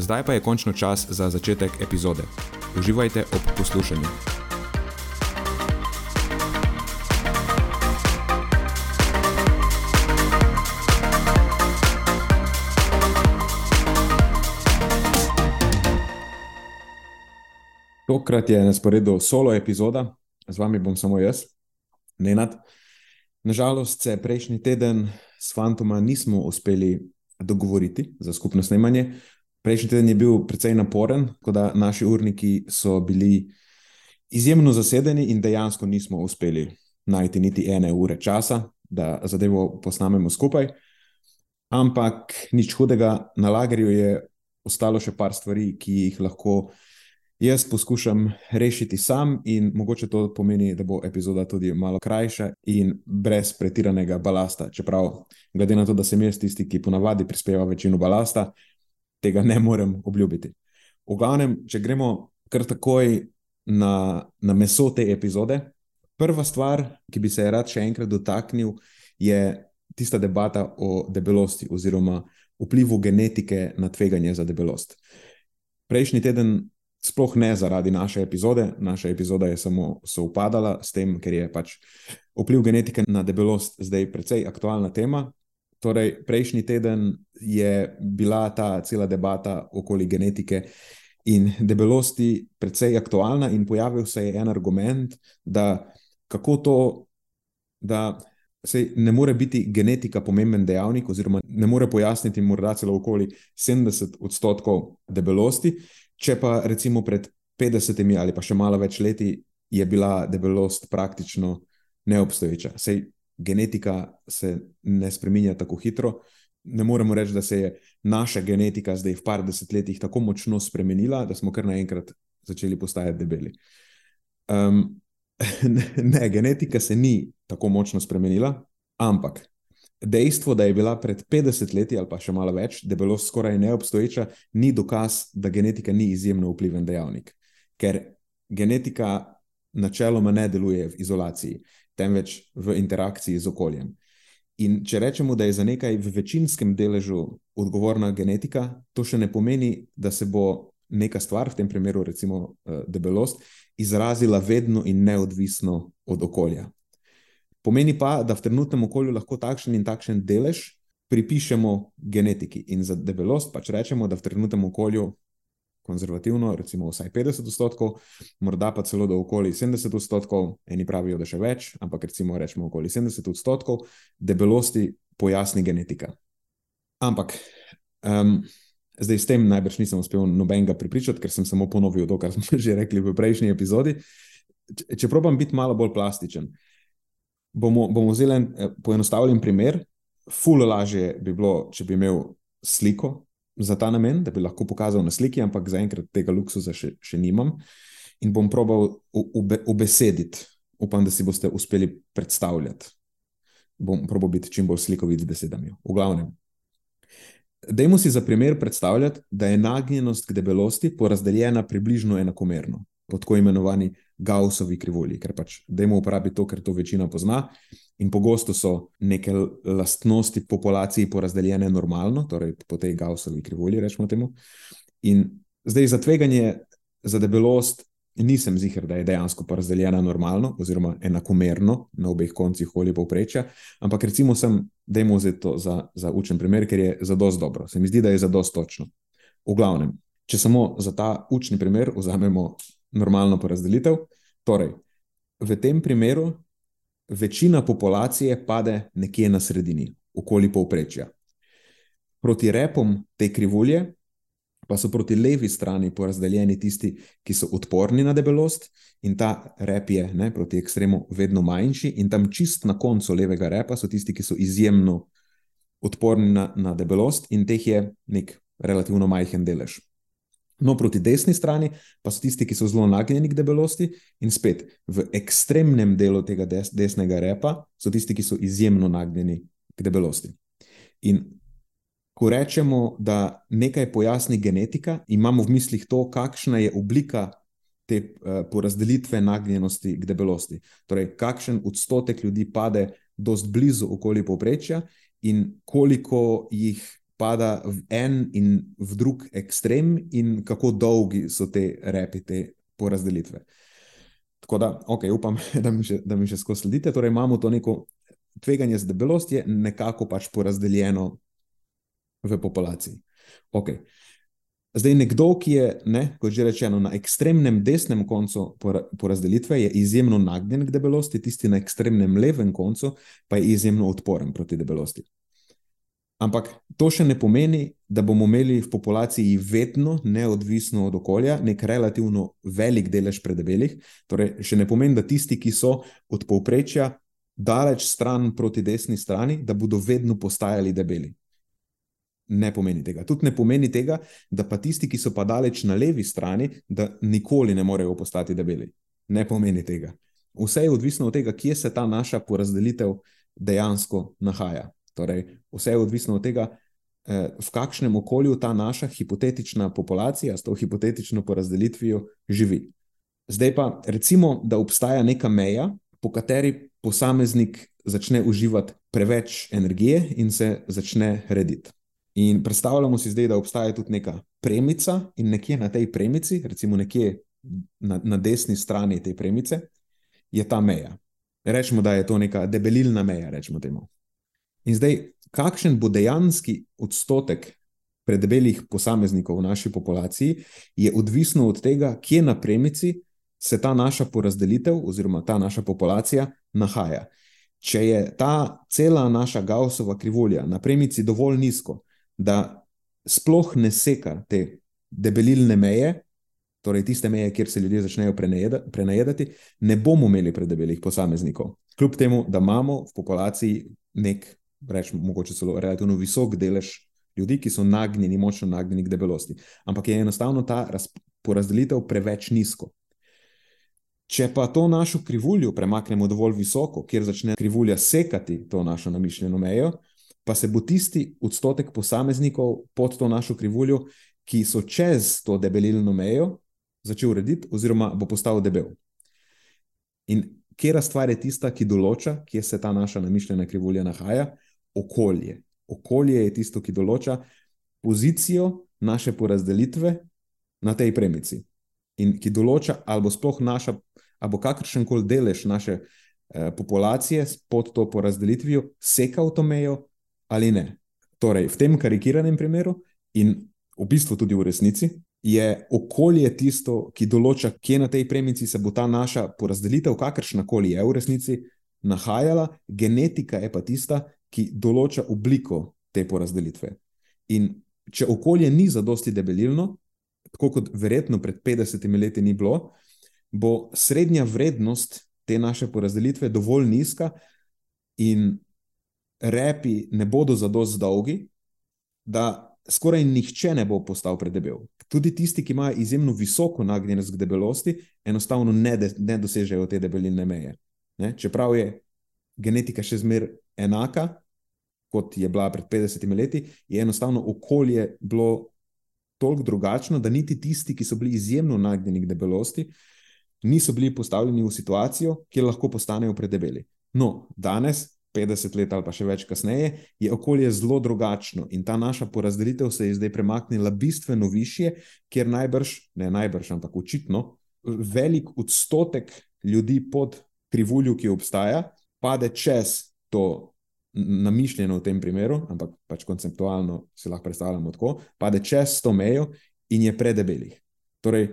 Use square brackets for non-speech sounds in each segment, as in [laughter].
Zdaj pa je končno čas za začetek epizode. Uživajte ob poslušanju. Tokrat je na sporedu solo epizoda, z vami bom samo jaz, Nenad. Nažalost se prejšnji teden s Fantoma nismo uspeli dogovoriti za skupno snemanje, Prejšnji teden je bil precej naporen, tako da naši urniki so bili izjemno zasedeni in dejansko nismo uspeli najti niti ene ure časa, da zadevo posnamemo skupaj. Ampak nič hudega, na lagerju je ostalo še par stvari, ki jih lahko jaz poskušam rešiti sam, in mogoče to pomeni, da bo epizoda tudi malo krajša in brez pretiranega balasta. Čeprav, glede na to, da sem jaz tisti, ki ponavadi prispeva večino balasta, tega ne morem obljubiti. V glavnem, če gremo kar takoj na, na meso te epizode, prva stvar, ki bi se rad še enkrat dotaknil, je tista debata o debelosti oziroma vplivu genetike na tveganje za debelost. Prejšnji teden, sploh ne zaradi naše epizode, naša epizoda je samo sovpadala s tem, ker je pač vpliv genetike na debelost zdaj precej aktualna tema, Torej, prejšnji teden je bila ta cela debata okoli genetike in debelosti precej aktualna, in pojavil se je en argument, da kako to, da se ne more biti genetika pomemben dejavnik, oziroma ne more pojasniti morda celo okoli 70 odstotkov debelosti, če pa recimo pred 50 ali pa še malo več leti je bila debelost praktično neobstoječa. Sej genetika se ne spremenja tako hitro. Ne moremo reči, da se je naša genetika zdaj v par desetletjih tako močno spremenila, da smo kar naenkrat začeli postajati debeli. Um, [laughs] ne, genetika se ni tako močno spremenila, ampak dejstvo, da je bila pred 50 leti ali pa še malo več debelost skoraj neobstoječa, ni dokaz, da genetika ni izjemno vpliven dejavnik. Ker genetika načeloma ne deluje v izolaciji temveč v interakciji z okoljem. In če rečemo, da je za nekaj v večinskem deležu odgovorna genetika, to še ne pomeni, da se bo neka stvar, v tem primeru recimo eh, debelost, izrazila vedno in neodvisno od okolja. Pomeni pa, da v trenutnem okolju lahko takšen in takšen delež pripišemo genetiki. In za debelost pač rečemo, da v trenutnem okolju konzervativno, recimo vsaj 50 odstotkov, morda pa celo do okoli 70 odstotkov, eni pravijo, da še več, ampak recimo rečemo okoli 70 odstotkov debelosti pojasni genetika. Ampak um, zdaj s tem najbrž nisem uspel nobenega pripričati, ker sem samo ponovil to, kar smo [laughs] že rekli v prejšnji epizodi. Če, če probam biti malo bolj plastičen, bomo, bomo vzeli en eh, poenostavljen primer. Ful lažje bi bilo, če bi imel sliko, za ta namen, da bi lahko pokazal na sliki, ampak zaenkrat tega luksusa še, še nimam. In bom probal ubesediti, upam, da si boste uspeli predstavljati. Bom probal biti čim bolj slikovit z besedami. V glavnem. Dajmo si za primer predstavljati, da je nagnjenost k debelosti porazdeljena približno enakomerno, po tako imenovani Gaussovi krivulji, ker pač dajmo uporabiti to, ker to večina pozna. In pogosto so neke lastnosti populaciji porazdeljene normalno, torej po tej Gaussovi krivulji, rečemo temu. In zdaj za tveganje za debelost nisem ziger, da je dejansko porazdeljena normalno, oziroma enakomerno na obeh koncih olja povprečja, ampak recimo sem, da je to za, za učen primer, ker je za dost dobro. Se mi zdi, da je za dost točno. V glavnem, Če samo za ta učni primer vzamemo normalno porazdelitev, torej v tem primeru večina populacije pade nekje na sredini, okoli povprečja. Proti repom te krivulje pa so proti levi strani porazdeljeni tisti, ki so odporni na debelost, in ta rep je ne, proti ekstremu vedno manjši, in tam čist na koncu levega repa so tisti, ki so izjemno odporni na, na debelost, in teh je nek relativno majhen delež. No, proti desni strani pa so tisti, ki so zelo nagnjeni k debelosti, in spet v ekstremnem delu tega des, desnega repa so tisti, ki so izjemno nagnjeni k debelosti. In ko rečemo, da nekaj pojasni genetika, imamo v mislih to, kakšna je oblika te uh, porazdelitve nagnjenosti k debelosti. Torej, kakšen odstotek ljudi pade dost blizu okoli povprečja in koliko jih pada v en in v drug ekstrem, in kako dolgi so te repi, te porazdelitve. Tako da, okay, upam, [laughs] da mi, še, da mi še skozi sledite. Torej, imamo to neko tveganje z delostjo, nekako pač porazdeljeno v populaciji. Okay. Zdaj, nekdo, ki je, ne, kot že rečeno, na ekstremnem desnem koncu porazdelitve, je izjemno nagnjen k debelosti, tisti na ekstremnem levem koncu pa je izjemno odporen proti debelosti. Ampak to še ne pomeni, da bomo imeli v populaciji vedno, neodvisno od okolja, nek relativno velik delež predebelih. Torej, še ne pomeni, da tisti, ki so od povprečja daleč stran proti desni strani, da bodo vedno postajali debeli. Ne pomeni tega. Tudi ne pomeni tega, da pa tisti, ki so pa daleč na levi strani, da nikoli ne morejo postati debeli. Ne pomeni tega. Vse je odvisno od tega, kje se ta naša porazdelitev dejansko nahaja. Torej, vse je odvisno od tega, eh, v kakšnem okolju ta naša hipotetična populacija s to hipotetično porazdelitvijo živi. Zdaj pa recimo, da obstaja neka meja, po kateri posameznik začne uživati preveč energije in se začne rediti. In predstavljamo si zdaj, da obstaja tudi neka premica, in nekje na tej premici, recimo nekje na, na desni strani te premice, je ta meja. Rečemo, da je to neka debelilna meja, rečemo temu. In zdaj, kakšen bo dejanski odstotek predebelih posameznikov v naši populaciji, je odvisno od tega, kje na premici se ta naša porazdelitev oziroma ta naša populacija nahaja. Če je ta cela naša Gaussova krivulja na premici dovolj nizko, da sploh ne seka te debelilne meje, torej tiste meje, kjer se ljudje začnejo prenajedati, ne bomo imeli predebelih posameznikov. Kljub temu, da imamo v populaciji nek rečemo, mogoče celo relativno visok delež ljudi, ki so nagnjeni, močno nagnjeni k debelosti. Ampak je enostavno ta porazdelitev preveč nizko. Če pa to našo krivuljo premaknemo dovolj visoko, kjer začne krivulja sekati to našo namišljeno mejo, pa se bo tisti odstotek posameznikov pod to našo krivuljo, ki so čez to debelilno mejo, začel urediti, oziroma bo postal debel. In kera stvar je tista, ki določa, kje se ta naša namišljena krivulja nahaja, okolje. Okolje je tisto, ki določa pozicijo naše porazdelitve na tej premici in ki določa, ali bo sploh naša, ali bo kakršen koli delež naše eh, populacije pod to porazdelitvijo sekal to mejo ali ne. Torej, v tem karikiranem primeru in v bistvu tudi v resnici. Je okolje tisto, ki določa, kje na tej premici se bo ta naša porazdelitev, kakršna koli je v resnici, nahajala, genetika je pa tista, ki določa obliko te porazdelitve. In če okolje ni zadosti debelilno, tako kot verjetno pred 50 leti ni bilo, bo srednja vrednost te naše porazdelitve dovolj nizka, in repi ne bodo zadosti dolgi, da skoraj nihče ne bo postal predebel. Tudi tisti, ki imajo izjemno visoko nagnjenost k debelosti, enostavno ne, de, ne dosežejo te debeline meje. Ne? Čeprav je genetika še zmeraj enaka, kot je bila pred 50 leti, je enostavno okolje bilo toliko drugačno, da niti tisti, ki so bili izjemno nagnjeni k debelosti, niso bili postavljeni v situacijo, kjer lahko postanejo predebeli. No, danes, 50 let ali pa še več kasneje, je okolje zelo drugačno in ta naša porazdelitev se je zdaj premaknila bistveno više, kjer najbrž, ne najbrž, ampak očitno, velik odstotek ljudi pod krivuljo, ki obstaja, pade čez to namišljeno v tem primeru, ampak pač konceptualno si lahko predstavljamo tako, pade čez to mejo in je predebelih. Torej,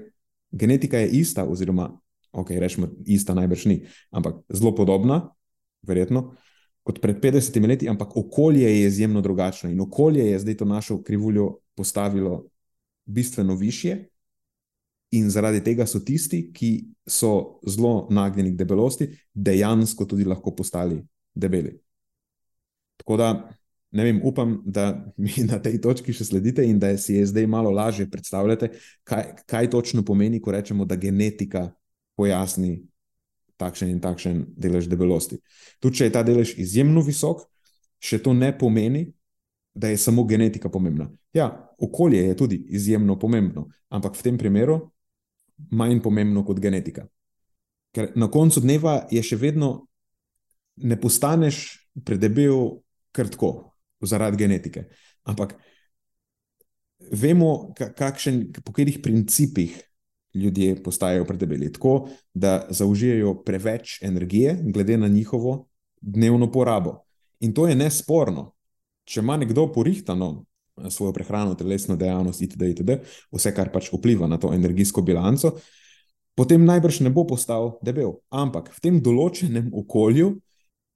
genetika je ista, oziroma, ok, rečemo, ista najbrž ni, ampak zelo podobna, verjetno, kot pred 50 leti, ampak okolje je izjemno drugačno in okolje je zdaj to našo krivuljo postavilo bistveno više. In zaradi tega so tisti, ki so zelo nagnjeni k debelosti, dejansko tudi lahko postali debeli. Tako da, ne vem, upam, da mi [laughs] na tej točki še sledite in da si je zdaj malo lažje predstavljati, kaj, kaj točno pomeni, ko rečemo, da genetika pojasni takšen in takšen delež debelosti. Tudi če je ta delež izjemno visok, še to ne pomeni, da je samo genetika pomembna. Ja, okolje je tudi izjemno pomembno, ampak v tem primeru manj pomembno kot genetika. Ker na koncu dneva je še vedno ne postaneš predebel kar tako, zaradi genetike. Ampak vemo, kakšen, po katerih principih ljudje postajajo predebeli. Tako, da zaužijajo preveč energije, glede na njihovo dnevno porabo. In to je nesporno. Če ima nekdo porihtano svojo prehrano, telesno dejavnost, itd., itd., vse, kar pač vpliva na to energijsko bilanco, potem najbrž ne bo postal debel. Ampak v tem določenem okolju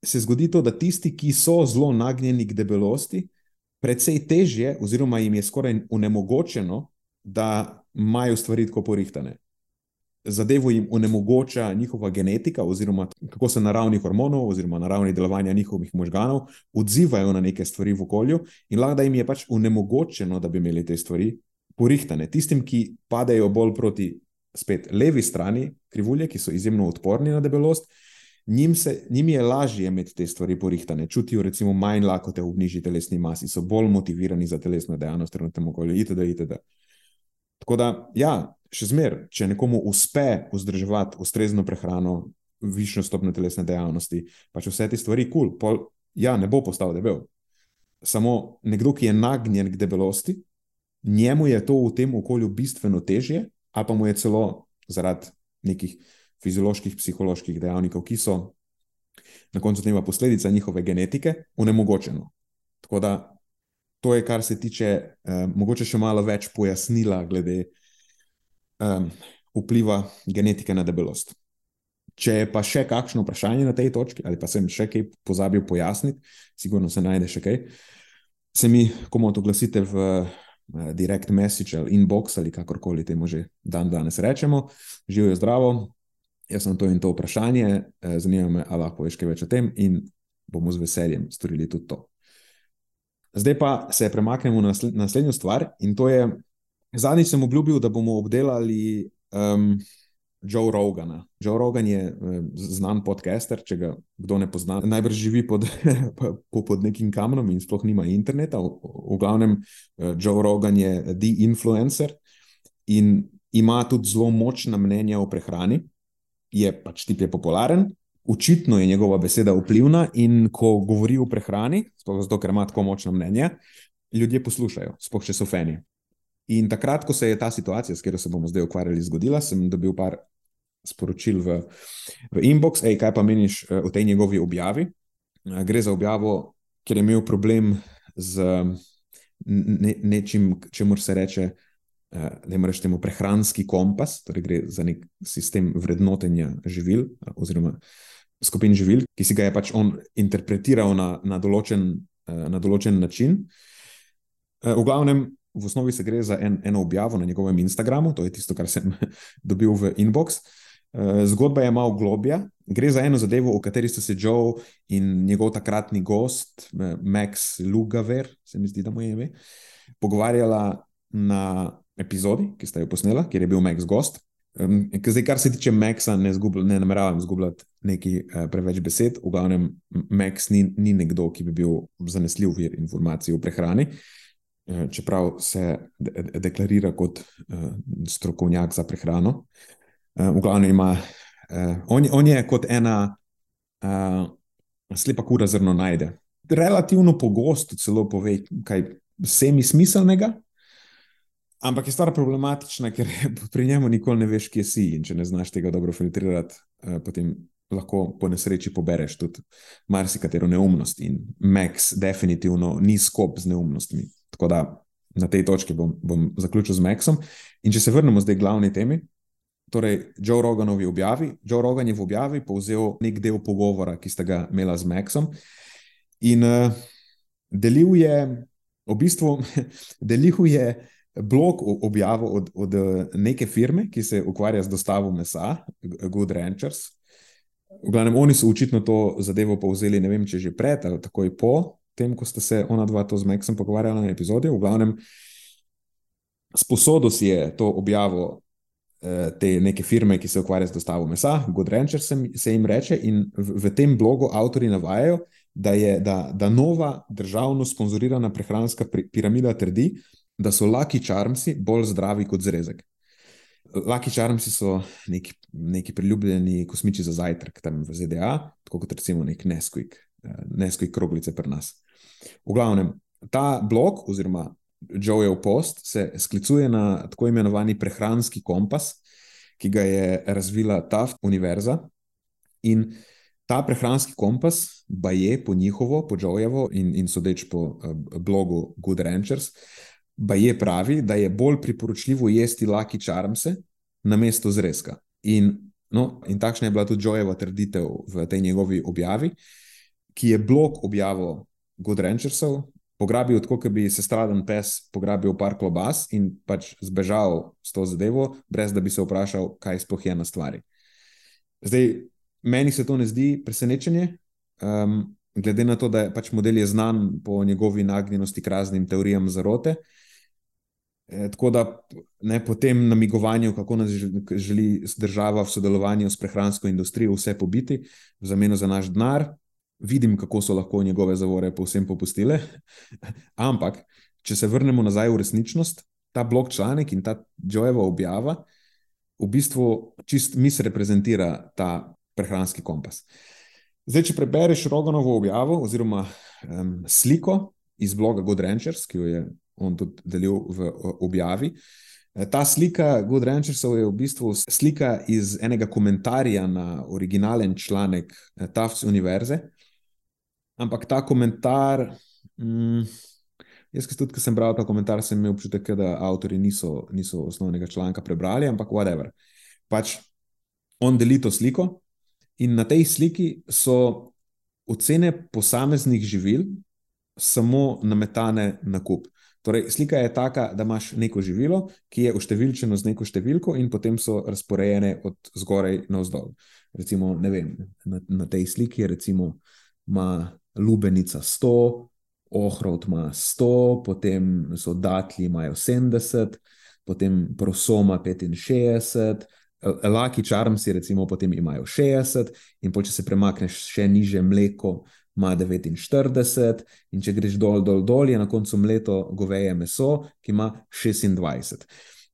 se zgodi to, da tisti, ki so zelo nagnjeni k debelosti, precej težje, oziroma jim je skoraj onemogočeno, da imajo stvari tako porihtane. Zadevo jim onemogoča njihova genetika, oziroma kako se naravni hormonov, oziroma naravni delovanja njihovih možganov odzivajo na neke stvari v okolju, in lahko jim je pač onemogočeno, da bi imeli te stvari porihtane. Tistim, ki padajo bolj proti spet levi strani krivulje, ki so izjemno odporni na debelost, njim, se, njim je lažje imeti te stvari porihtane, čutijo recimo manj lakote v nižji telesni masi, so bolj motivirani za telesno dejavnost, ter na tem okolju, itd. itd. Tako da, ja, še zmeraj, če nekomu uspe vzdrževati ustrezno prehrano, višjo stopnjo telesne dejavnosti, pač vse te stvari, kul, cool, ja, ne bo postal debel. Samo nekdo, ki je nagnjen k debelosti, njemu je to v tem okolju bistveno težje, ali pa mu je celo zaradi nekih fizioloških, psiholoških dejavnikov, ki so na koncu dneva posledica njihove genetike, onemogočeno. Tako da to je, kar se tiče, eh, mogoče še malo več pojasnila glede eh, vpliva genetike na debelost. Če je pa še kakšno vprašanje na tej točki, ali pa sem še kaj pozabil pojasniti, sigurno se najde še kaj, se mi komot oglasite v uh, direct message ali inbox ali kakorkoli temu že dan danes rečemo. Živijo zdravo, jaz sem to in to vprašanje, eh, zanima me, ali lahko veš kaj več o tem, in bomo z veseljem storili tudi to. Zdaj pa se premaknemo na naslednjo stvar, in to je, zadnjič sem obljubil, da bomo obdelali um, Joe Rogana. Joe Rogan je um, znan podcaster, če ga kdo ne pozna. Najbrž živi pod, [laughs] pod nekim kamnom in sploh nima interneta. V, v glavnem, uh, Joe Rogan je the influencer in ima tudi zelo močna mnenja o prehrani je pač tip je popularen, očitno je njegova beseda vplivna in ko govori o prehrani, zato, ker ima tako močno mnenje, ljudje poslušajo, sploh če so fani. In takrat, ko se je ta situacija, s katero se bomo zdaj ukvarjali, zgodila, sem dobil par sporočil v, v inbox, hej, kaj pa meniš eh, o tej njegovi objavi. Eh, gre za objavo, ker je imel problem z ne, nečim, čemu se reče da imaš temu prehranski kompas, torej gre za nek sistem vrednotenja živil oziroma skupin živil, ki si ga je pač on interpretiral na, na, določen, na določen način. V glavnem, v osnovi se gre za en, eno objavo na njegovem Instagramu, to je tisto, kar sem [laughs] dobil v inbox. Zgodba je malo globja. Gre za eno zadevo, o kateri sta se Joe in njegov takratni gost, Max Lugaver, se mi zdi, da mu je ime, pogovarjala na epizodi, ki sta jo posnela, kjer je bil Max gost. Zdaj, kar se tiče Maxa, ne, ne nameravam izgubljati nekaj uh, preveč besed. V glavnem, Max ni, ni nekdo, ki bi bil zanesljiv vir informacij o prehrani, uh, čeprav se de de deklarira kot uh, strokovnjak za prehrano. Uh, v glavnem, ima, uh, on, on je kot ena uh, slepa kura zrno najde. Relativno pogosto celo pove kaj semi-smiselnega, Ampak je stvar problematična, ker [laughs] pri njemu nikoli ne veš, kje si. In če ne znaš tega dobro filtrirati, eh, potem lahko po nesreči pobereš tudi marsikatero neumnost. In Max definitivno ni skop z neumnostmi. Tako da na tej točki bom, bom zaključil z Maxom. In če se vrnemo zdaj k glavni temi, torej Joe Roganovi objavi. Joe Rogan je v objavi povzel nek del pogovora, ki sta ga imela z Maxom. In uh, delil je, v bistvu, [laughs] delil je blog objavo od, od neke firme, ki se ukvarja z dostavo mesa, Good Ranchers. V glavnem, oni so očitno to zadevo povzeli, ne vem, če že pred ali takoj po tem, ko sta se ona dva to z Maxom pogovarjala na epizodi. V glavnem, sposodil si je to objavo eh, te neke firme, ki se ukvarja z dostavo mesa, Good Rancher se, se jim reče, in v, v tem blogu avtori navajajo, da je da, da nova državno sponzorirana prehranska piramida trdi, da so Lucky Charmsi bolj zdravi kot zrezek. Lucky Charmsi so neki, neki priljubljeni kosmiči za zajtrk tam v ZDA, tako kot recimo nek Nesquik, eh, Nesquik kroglice pri nas. V glavnem, ta blog oziroma Joe'ov post se sklicuje na tako imenovani prehranski kompas, ki ga je razvila Taft Univerza. In ta prehranski kompas, pa je po njihovo, po Joe'ovo in, in sodeč po uh, blogu Good Ranchers, pa je pravi, da je bolj priporočljivo jesti Lucky Charmse na mesto zrezka. In, no, in takšna je bila tudi Joe'ova trditev v tej njegovi objavi, ki je blog objavil Good Ranchersov, pograbil, kot bi se straden pes pograbil par klobas in pač zbežal s to zadevo, brez da bi se vprašal, kaj sploh je na stvari. Zdaj, meni se to ne zdi presenečenje, um, glede na to, da je pač model je znan po njegovi nagnjenosti k raznim teorijam zarote. E, tako da ne po tem namigovanju, kako nas želi država v sodelovanju s prehransko industrijo vse pobiti, v zameno za naš denar, vidim, kako so lahko njegove zavore povsem popustile. [laughs] Ampak, če se vrnemo nazaj v resničnost, ta blog članek in ta Joeva objava v bistvu čist misreprezentira ta prehranski kompas. Zdaj, če prebereš Roganovo objavo oziroma um, sliko iz bloga Good Ranchers, ki jo je on tudi delil v objavi. Eh, ta slika Good Ranchersov je v bistvu slika iz enega komentarja na originalen članek eh, Tafts Univerze, Ampak ta komentar, mm, jaz, tudi, ki sem bral ta komentar, sem imel občutek, da avtori niso, niso osnovnega članka prebrali, ampak whatever. Pač on deli to sliko in na tej sliki so ocene posameznih živil samo nametane na kup. Torej, slika je taka, da imaš neko živilo, ki je uštevilčeno z neko številko, in potem so razporejene od zgoraj na vzdolj. Recimo, vem, na, na tej sliki je recimo, lubenica 100, ohrot ima 100, potem so datlji imajo 70, potem prosoma 65. Laki čarmsi, recimo, potem imajo 60, in če se premakneš še niže, mleko ima 49, in če greš dol, dol, dol, je na koncu mleto goveje meso, ki ima 26.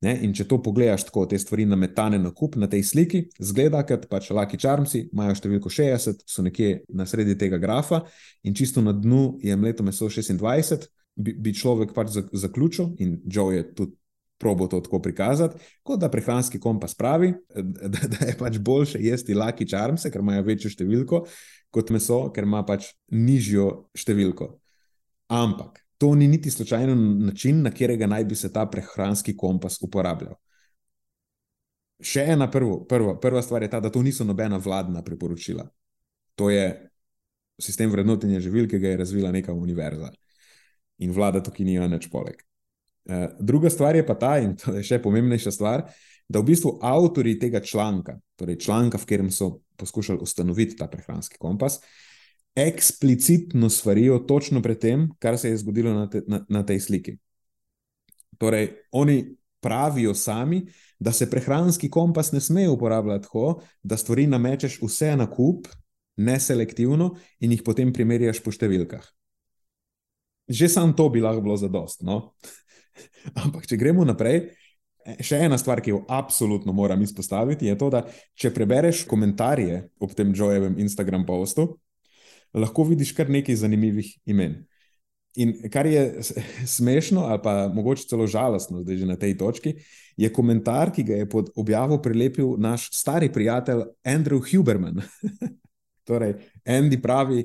Ne? In če to pogledaš tako, te stvari nametane na kup na tej sliki, zgleda, da pač Lucky Charmsi imajo številko 60, so nekje na sredi tega grafa in čisto na dnu je mleto meso 26, bi, bi človek pač zaključil in Joe je tudi. Probo to tako prikazati, kot da prehranski kompas pravi, da, da je pač boljše jesti laki čarmse, ker imajo večjo številko, kot meso, ker ima pač nižjo številko. Ampak to ni niti slučajno način, na katerega naj bi se ta prehranski kompas uporabljal. Še ena prvo, prvo, prva stvar je ta, da to niso nobena vladna priporočila. To je sistem vrednotenja živil, ki ga je razvila neka univerza in vlada tukaj ni nič poleg. Uh, druga stvar je pa ta, in to je še pomembnejša stvar, da v bistvu avtori tega članka, torej članka, v katerem so poskušali ustanoviti ta prehranski kompas, eksplicitno svarijo točno pred tem, kar se je zgodilo na, te, na, na tej sliki. Torej, oni pravijo sami, da se prehranski kompas ne sme uporabljati tako, da stvari namečeš vse na kup, neselektivno in jih potem primerjaš po številkah. Že sam to bi lahko bilo zadost. No? [laughs] Ampak, če gremo naprej, še ena stvar, ki jo absolutno moram izpostaviti, je to, da če prebereš komentarje ob tem Joe'ovem Instagram postu, lahko vidiš kar nekaj zanimivih imen. In kar je [laughs] smešno, ali pa mogoče celo žalostno, zdaj že na tej točki, je komentar, ki ga je pod objavo prilepil naš stari prijatelj Andrew Huberman. [laughs] torej, Andy pravi: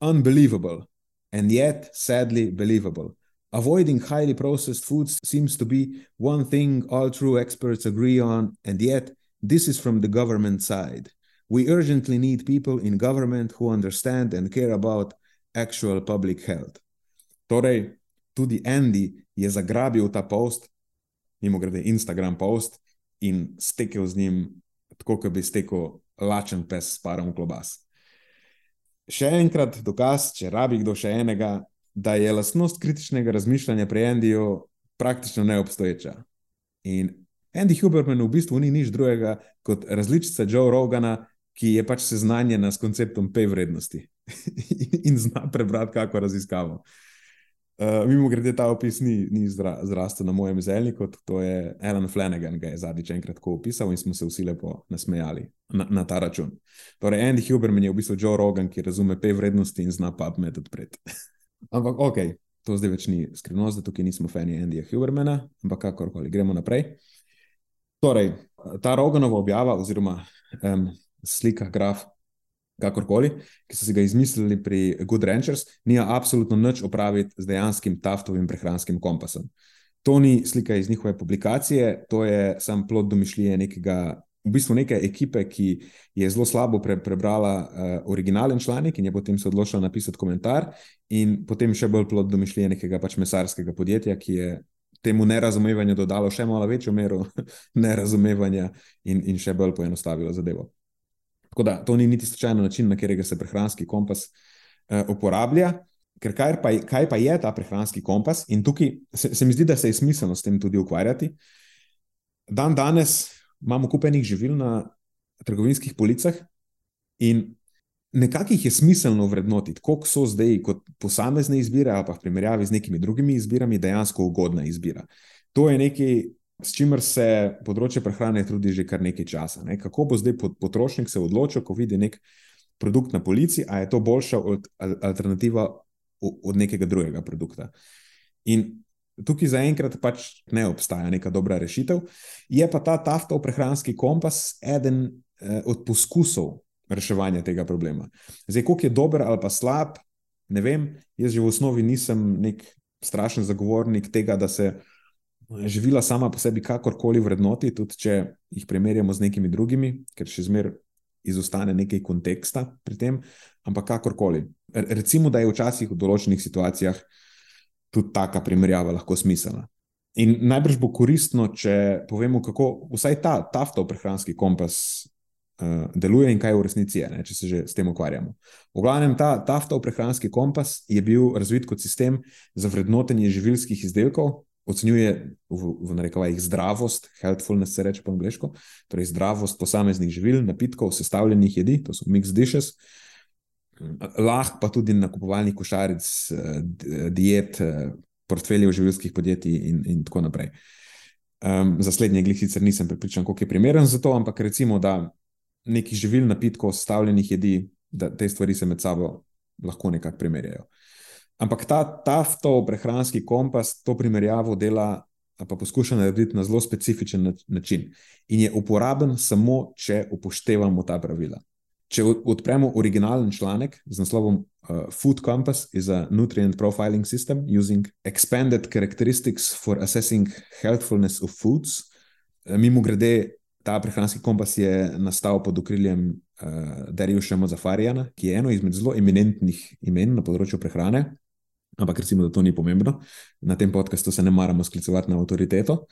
Unbelievable, and yet sadly believable. Avoiding highly processed foods seems to be one thing all true experts agree on, and yet this is from the government side. We urgently need people in government who understand and care about actual public health. Torej, tudi Andy je zagrabil ta post, mimo grede Instagram post, in stekel z njim, tako kot bi stekel lačen pes s parom klobas. Še enkrat dokaz, če rabi kdo še enega, da je lastnost kritičnega razmišljanja pri Andyju praktično neobstoječa. In Andy Huberman v bistvu ni nič drugega kot različica Joe Rogana, ki je pač seznanjena s konceptom pay vrednosti [laughs] in zna prebrati kako raziskavo. Uh, mimo grede, ta opis ni, ni zra, zrastel na mojem zelniku, to je Alan Flanagan, ki je zadnjič enkrat tako opisal in smo se vsi lepo nasmejali na, na ta račun. Torej, Andy Huberman je v bistvu Joe Rogan, ki razume pay vrednosti in zna PubMed odpreti. [laughs] ampak, ok, to zdaj več ni skrivnost, da tukaj nismo fani Andyja Hubermana, ampak kakorkoli, gremo naprej. Torej, ta Roganova objava oziroma um, slika, graf, kakorkoli, ki so si ga izmislili pri Good Ranchers, nima absolutno nič opraviti z dejanskim taftovim prehranskim kompasom. To ni slika iz njihove publikacije, to je sam plod domišljije nekega, v bistvu neke ekipe, ki je zelo slabo pre, prebrala uh, originalen članek in je potem se odločila napisati komentar, in potem še bolj plod domišljije nekega pač mesarskega podjetja, ki je temu nerazumevanju dodalo še malo večjo mero [laughs] nerazumevanja in, in še bolj poenostavilo zadevo. Tako da to ni niti slučajno način, na katerega se prehranski kompas uh, uporablja. Ker kaj pa, kaj pa je ta prehranski kompas, in tukaj se, se mi zdi, da se je smiselno s tem tudi ukvarjati. Dan danes imamo kupenih živil na trgovinskih policah, in nekako jih je smiselno vrednotiti, koliko so zdaj kot posamezne izbire, ali pa v primerjavi z nekimi drugimi izbirami, dejansko ugodna izbira. To je nekaj, s čimer se področje prehrane trudi že kar nekaj časa. Ne? Kako bo zdaj potrošnik se odločil, ko vidi nek produkt na polici, a je to boljša od, alternativa od nekega drugega produkta. In tukaj zaenkrat pač ne obstaja neka dobra rešitev, je pa ta taftov prehranski kompas eden eh, od poskusov reševanja tega problema. Zdaj, koliko je dober ali pa slab, ne vem, jaz že v osnovi nisem nek strašen zagovornik tega, da se živila sama po sebi kakorkoli vrednoti, tudi če jih primerjamo z nekimi drugimi, ker še zmeraj izostane nekaj konteksta pri tem, ampak kakorkoli. Recimo, da je včasih v določenih situacijah tudi taka primerjava lahko smiselna. In najbrž bo koristno, če povemo, kako vsaj ta taftov prehranski kompas uh, deluje in kaj v resnici je, ne, če se že s tem ukvarjamo. V glavnem, ta taftov prehranski kompas je bil razvit kot sistem za vrednotenje živilskih izdelkov, ocenjuje v, v narekovajih zdravost, healthfulness se reče po angliško, torej zdravost posameznih živil, napitkov, sestavljenih jedi, to so mixed dishes, lahko pa tudi nakupovalnih košaric, eh, diet, eh, portfeljev živilskih podjetij in, in tako naprej. Um, za slednje glih sicer nisem pripričan, koliko je primeren za to, ampak recimo, da nekih živil, napitkov, sestavljenih jedi, da te stvari se med sabo lahko nekako primerjajo. Ampak ta taftov prehranski kompas to primerjavo dela, pa poskuša narediti na zelo specifičen način. In je uporaben samo, če upoštevamo ta pravila. Če odpremo originalen članek z naslovom uh, Food Compass is a nutrient profiling system using expanded characteristics for assessing healthfulness of foods. Uh, mimo grede, ta prehranski kompas je nastal pod okriljem uh, Dariuša Mozafarijana, ki je eno izmed zelo eminentnih imen na področju prehrane. Ampak recimo, da to ni pomembno. Na tem podkastu se ne maramo sklicovati na avtoriteto.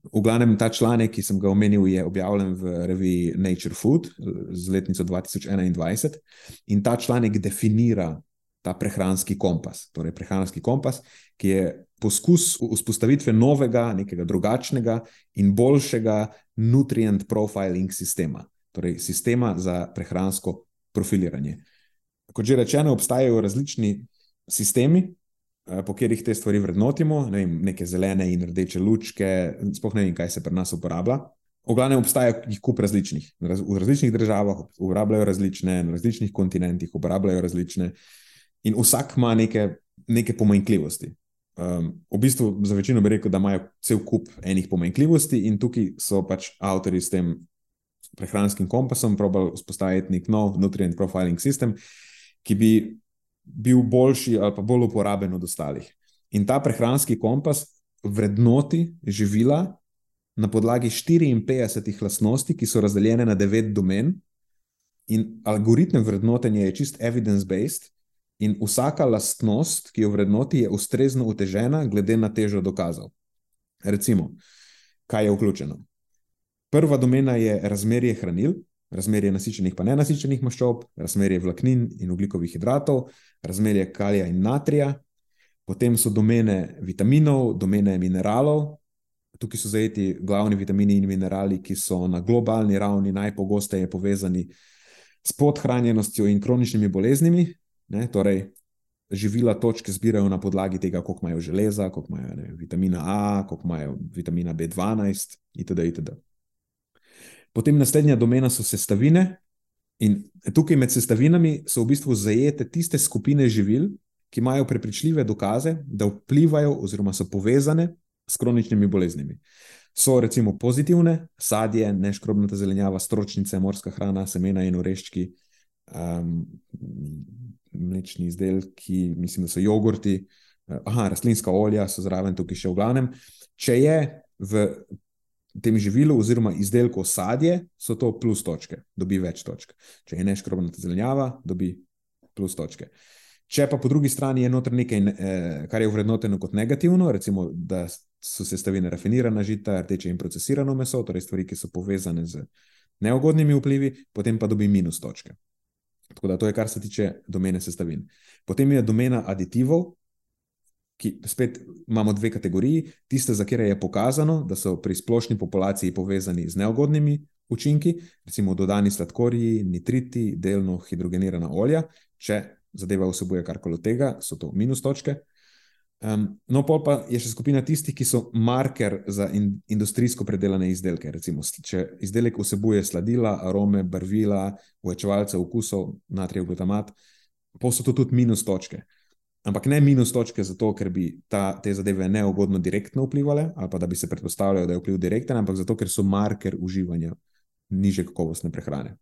V glavnem, ta članek, ki sem ga omenil, je objavljen v reviji Nature Food z letnico 2021 in ta članek definira ta prehranski kompas. Torej, prehranski kompas, ki je poskus vzpostavitve novega, nekega drugačnega in boljšega nutrient profiling sistema, torej sistema za prehransko profiliranje. Kot že rečeno, obstajajo različni sistemi, po katerih te stvari vrednotimo, ne vem, neke zelene in rdeče lučke, sploh ne vem, kaj se pri nas uporablja. V glavnem obstaja jih kup različnih. V različnih državah uporabljajo različne, na različnih kontinentih uporabljajo različne, in vsak ima neke, neke pomanjkljivosti. Um, v bistvu za večino bi rekel, da imajo cel kup enih pomanjkljivosti, in tukaj so pač avtori s tem prehranskim kompasom probali vzpostaviti nek nov nutrient profiling sistem, ki bi bil boljši ali pa bolj uporaben od ostalih. In ta prehranski kompas vrednoti živila na podlagi 54 lastnosti, ki so razdeljene na 9 domen. In algoritem vrednotenja je čist evidence-based, in vsaka lastnost, ki jo vrednoti, je ustrezno utežena glede na težo dokazov. Recimo, kaj je vključeno? Prva domena je razmerje hranil, razmerje nasičenih in nenasičenih maščob, razmerje vlaknin in ugljikovih hidratov, razmerje kalija in natrija, potem so domene vitaminov, domene mineralov. Tukaj so zajeti glavni vitamini in minerali, ki so na globalni ravni najpogosteje povezani s podhranjenostjo in kroničnimi boleznimi. Ne, torej, živila točke zbirajo na podlagi tega, koliko imajo železa, koliko imajo ne, vitamina A, koliko imajo vitamina B12, itd. itd. Potem naslednja domena so sestavine, in tukaj med sestavinami so v bistvu zajete tiste skupine živil, ki imajo prepričljive dokaze, da vplivajo oziroma so povezane s kroničnimi boleznimi. So recimo pozitivne, sadje, neškrobnata zelenjava, stročnice, morska hrana, semena in oreščki, um, mlečni izdelki, mislim, da so jogurti, aha, rastlinska olja so zraven tukaj še v glavnem. Če je v tem živilu oziroma izdelku sadje, so to plus točke, dobi več točk. Če je neškrobnata zelenjava, dobi plus točke. Če pa po drugi strani je noter nekaj, eh, kar je vrednoteno kot negativno, recimo, da so sestavine rafinirana žita, rdeče in procesirano meso, torej stvari, ki so povezane z neugodnimi vplivi, potem pa dobi minus točke. Tako da to je, kar se tiče domene sestavin. Potem je domena aditivov, ki spet imamo dve kategoriji. Tiste, za katere je pokazano, da so pri splošni populaciji povezani z neugodnimi učinki, recimo dodani sladkorji, nitriti, delno hidrogenirana olja. Če zadeva vsebuje karkoli od tega, so to minus točke. Um, no, pol pa je še skupina tistih, ki so marker za in, industrijsko predelane izdelke. Recimo, če izdelek vsebuje sladila, arome, barvila, uvečevalce okusov, natrijev glutamat, pa so to tudi minus točke. Ampak ne minus točke zato, ker bi ta, te zadeve neugodno direktno vplivali, ali pa da bi se predpostavljalo, da je vpliv direkten, ampak zato, ker so marker uživanja niže kakovostne prehrane.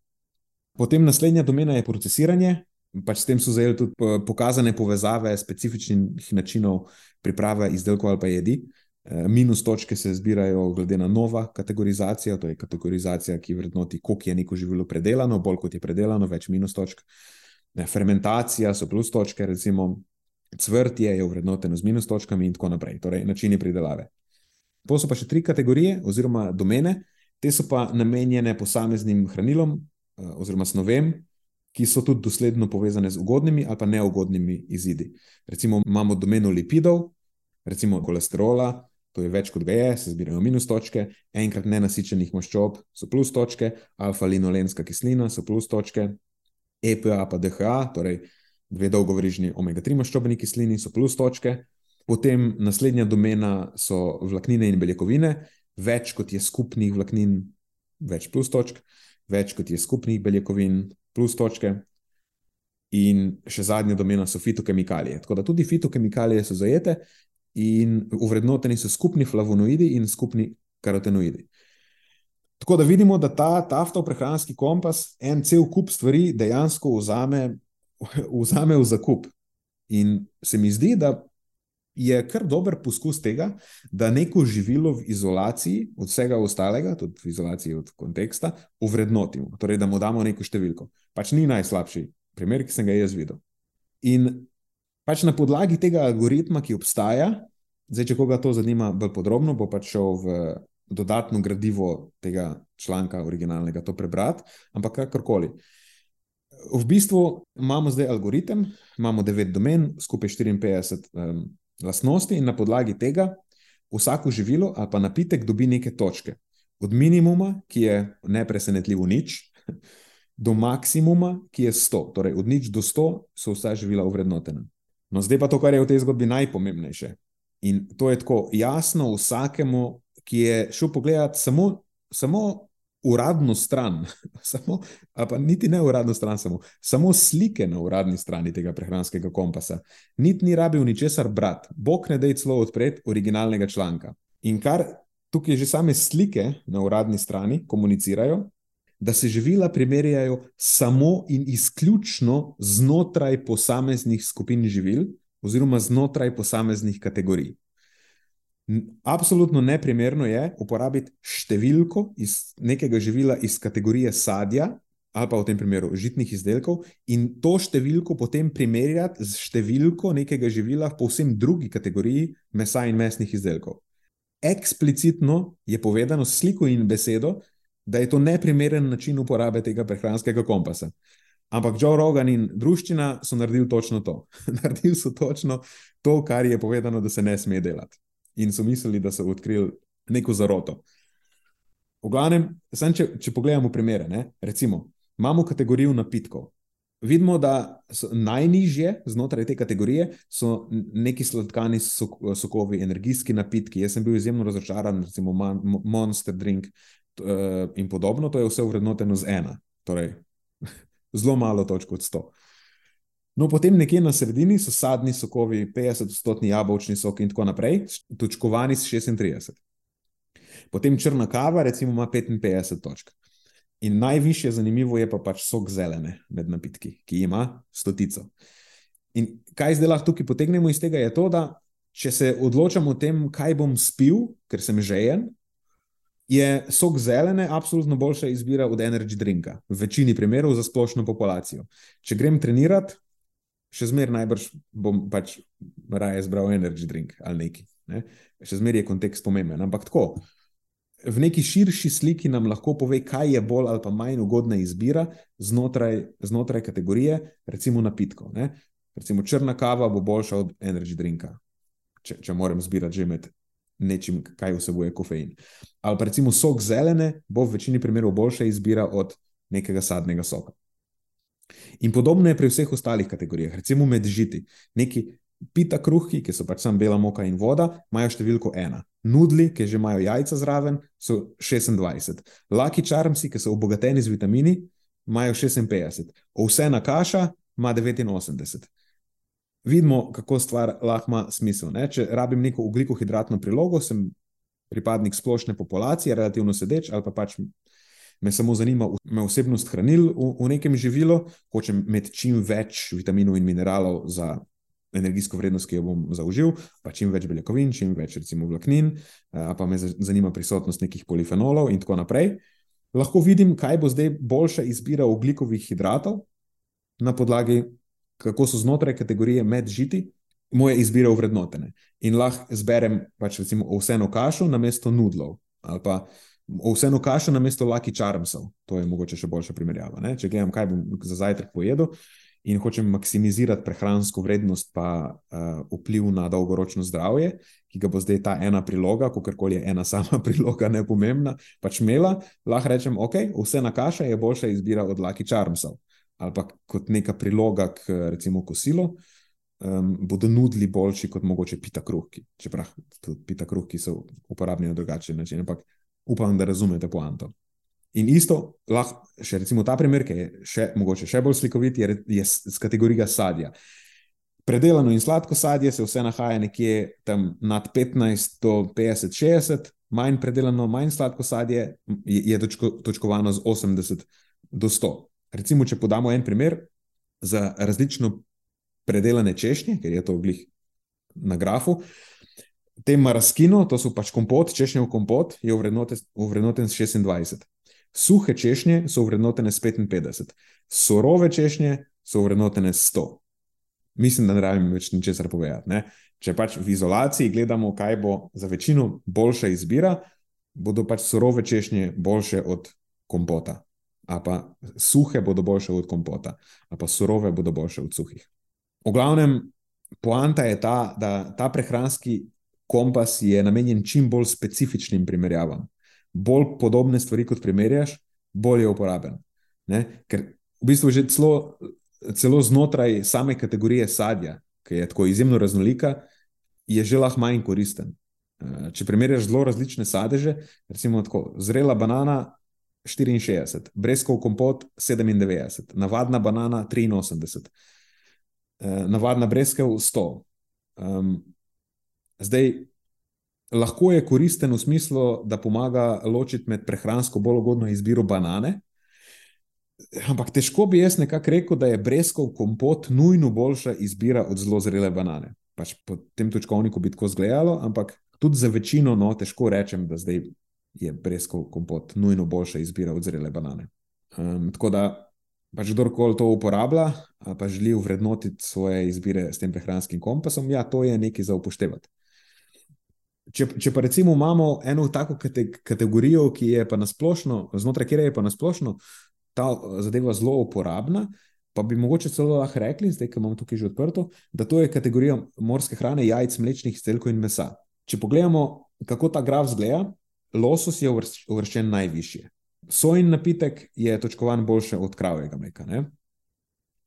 Potem naslednja domena je procesiranje, pač s tem so zajeli tudi pokazane povezave specifičnih načinov priprave izdelkov ali pa jedi. E, minus točke se zbirajo glede na nova kategorizacija, to je kategorizacija, ki vrednoti, koliko je neko živilo predelano, bolj kot je predelano, več minus točk. E, fermentacija so plus točke, recimo cvrtje je vrednoteno z minus točkami in tako naprej, torej načini pridelave. To so pa še tri kategorije oziroma domene, te so pa namenjene posameznim hranilom e, oziroma snovem, ki so tudi dosledno povezane z ugodnimi ali pa neugodnimi izidi. Recimo imamo domeno lipidov, recimo kolesterola, to je več kot ga je, se zbirajo minus točke, enkrat nenasičenih maščob so plus točke, alfa-linolenska kislina so plus točke, EPA pa DHA, torej dve dolgovrižni omega-3 maščobni kislini so plus točke. Potem naslednja domena so vlaknine in beljakovine, več kot je skupnih vlaknin, več plus točk, več kot je skupnih beljakovin, plus točke. In še zadnja domena so fitokemikalije. Tako da tudi fitokemikalije so zajete in uvrednoteni so skupni flavonoidi in skupni karotenoidi. Tako da vidimo, da ta taftov prehranski kompas en cel kup stvari dejansko vzame, [laughs] vzame v zakup. In se mi zdi, da je kar dober poskus tega, da neko živilo v izolaciji od vsega ostalega, tudi v izolaciji od konteksta, uvrednotimo. Torej, da mu damo neko številko. Pač ni najslabši primer, ki sem ga jaz videl. In pač na podlagi tega algoritma, ki obstaja, zdaj, če koga to zanima bolj podrobno, bo pač šel v dodatno gradivo tega članka, originalnega, to prebrati, ampak kakorkoli. V bistvu imamo zdaj algoritem, imamo 9 domen, skupaj 54 um, lastnosti in na podlagi tega vsako živilo ali pa napitek dobi neke točke. Od minimuma, ki je nepresenetljivo nič, [laughs] do maksimuma, ki je 100. Torej, od nič do 100 so vsa živila uvrednotena. No, zdaj pa to, kar je v tej zgodbi najpomembnejše. In to je tako jasno vsakemu, ki je šel pogledat samo, samo uradno stran, [laughs] samo, pa niti ne uradno stran, samo, samo slike na uradni strani tega prehranskega kompasa. Niti ni rabil ničesar brati, bog ne da je celo odpret originalnega članka. In kar tukaj že same slike na uradni strani komunicirajo, da se živila primerjajo samo in izključno znotraj posameznih skupin živil, oziroma znotraj posameznih kategorij. Absolutno neprimerno je uporabiti številko iz nekega živila iz kategorije sadja, ali pa v tem primeru žitnih izdelkov, in to številko potem primerjati z številko nekega živila v povsem drugi kategoriji mesa in mesnih izdelkov. Eksplicitno je povedano s sliko in besedo, da je to neprimeren način uporabe tega prehranskega kompasa. Ampak Joe Rogan in družščina so naredili točno to. [laughs] naredili so točno to, kar je povedano, da se ne sme delati. In so mislili, da so odkrili neko zaroto. V glavnem, če, če pogledamo primere, ne? recimo, imamo kategorijo napitkov. Vidimo, da so najnižje znotraj te kategorije so neki sladkani sok, sokovi, energijski napitki. Jaz sem bil izjemno razočaran, recimo Monster Drink uh, in podobno. To je vse vrednoteno z ena, torej [laughs] zelo malo točk od 100. No, potem nekje na sredini so sadni sokovi, 50-stotni jabolčni sok in tako naprej, točkovani s 36. Potem črna kava, recimo, ima 55 točk. In najvišje zanimivo je pa pač sok zelene med napitki, ki ima stotico. In kaj zdaj lahko tukaj potegnemo iz tega, je to, da če se odločamo o tem, kaj bom spil, ker sem žejen, je sok zelene absolutno boljša izbira od energy drinka, v večini primerov za splošno populacijo. Če grem trenirati, še zmeraj najbrž bom pač raje izbral energy drink ali neki. Ne? Še zmeraj je kontekst pomemben. Ampak tako v neki širši sliki nam lahko pove, kaj je bolj ali pa manj ugodna izbira znotraj, znotraj kategorije, recimo napitkov. Ne? Recimo črna kava bo boljša od energy drinka, če, če moram zbirati že med nečim, kaj vsebuje kofein. Ali pa recimo sok zelene bo v večini primerov boljša izbira od nekega sadnega soka. In podobno je pri vseh ostalih kategorijah, recimo med žiti. Neki pita kruhki, ki so pač samo bela moka in voda, imajo številko ena. Nudli, ki že imajo jajca zraven, so 26. Laki čarmsi, ki so obogateni z vitamini, imajo 56. Ovsena kaša ima 89. Vidimo, kako stvar lahko ima smisel. Ne? Če rabim neko ugljikohidratno prilogo, sem pripadnik splošne populacije, relativno sedeč, ali pa pač me samo zanima me osebnost hranil v, v nekem živilu, hočem imeti čim več vitaminov in mineralov za energijsko vrednost, ki jo bom zaužil, pa čim več beljakovin, čim več recimo vlaknin, eh, pa me zanima prisotnost nekih polifenolov in tako naprej. Lahko vidim, kaj bo zdaj boljša izbira oglikovih hidratov na podlagi, kako so znotraj kategorije med žiti, moje izbire vrednotene. In lahko zberem pač recimo ovseno kašo na mesto nudlov ali pa ovseno kašo na mesto laki čarmsov. To je mogoče še boljša primerjava. Ne? Če gledam, kaj bom za zajtrk pojedel, in hočem maksimizirati prehransko vrednost, pa uh, vpliv na dolgoročno zdravje, ki ga bo zdaj ta ena priloga, kako koli je ena [laughs] sama priloga, ne pomembna, pač imela, lahko rečem, ok, vse na kaša je boljša izbira od Lucky Charmsov ali pa kot neka priloga k recimo kosilu. Um, bodo nudili boljši kot mogoče pita kruhki, čeprav tudi pita kruhki so uporabni na drugačen način, ampak upam, da razumete poanto. In isto, lahko recimo ta primer, ki je še, mogoče še bolj slikovit, je, je z kategorije sadja. Predelano in sladko sadje se vse nahaja nekje tam nad 15 do 50, 60, manj predelano, manj sladko sadje je, je točko, točkovano z 80 do 100. Recimo, če podamo en primer za različno predelane češnje, ker je to oglih na grafu. Te maraskino, to so pač kompot, češnjev kompot, je uvrednoten s 26. Suhe češnje so vrednotene s 55, surove češnje so vrednotene s 100. Mislim, da ne rabim več ničesar povedati. Ne? Če pač v izolaciji gledamo, kaj bo za večino boljša izbira, bodo pač surove češnje boljše od kompota, a pa suhe bodo boljše od kompota, a pa surove bodo boljše od suhih. V glavnem, poanta je ta, da ta prehranski kompas je namenjen čim bolj specifičnim primerjavam bolj podobne stvari kot primerjaš, bolj je uporaben. Ne? Ker v bistvu že celo, celo znotraj same kategorije sadja, ki je tako izjemno raznolika, je že lahko manj koristen. Eh, če primerjaš zelo različne sadeže, recimo tako, zrela banana 64, breskov kompot 97, navadna banana 83, eh, navadna breskev 100. Um, zdaj, lahko je koristen v smislu, da pomaga ločiti med prehransko bolj ugodno izbiro banane Ampak težko bi jaz nekako rekel, da je breskov kompot nujno boljša izbira od zelo zrele banane. Pač po tem točkovniku bi tako izgledalo, ampak tudi za večino, no, težko rečem, da zdaj je breskov kompot nujno boljša izbira od zrele banane. Um, tako da, pač kdorkoli to uporablja, pa želi vrednotiti svoje izbire s tem prehranskim kompasom, ja, to je nekaj za upoštevati. Če, če pa recimo imamo eno tako kategorijo, ki je pa nasplošno, znotraj kjer je pa nasplošno ta zadeva zelo uporabna, pa bi mogoče celo lahko rekli, zdaj, ki imamo tukaj že odprto, da to je kategorija morske hrane, jajc, mlečnih izdelkov in mesa. Če pogledamo, kako ta graf zgleda, losos je uvrščen najvišje. Sojin napitek je točkovan boljše od kravjega mleka.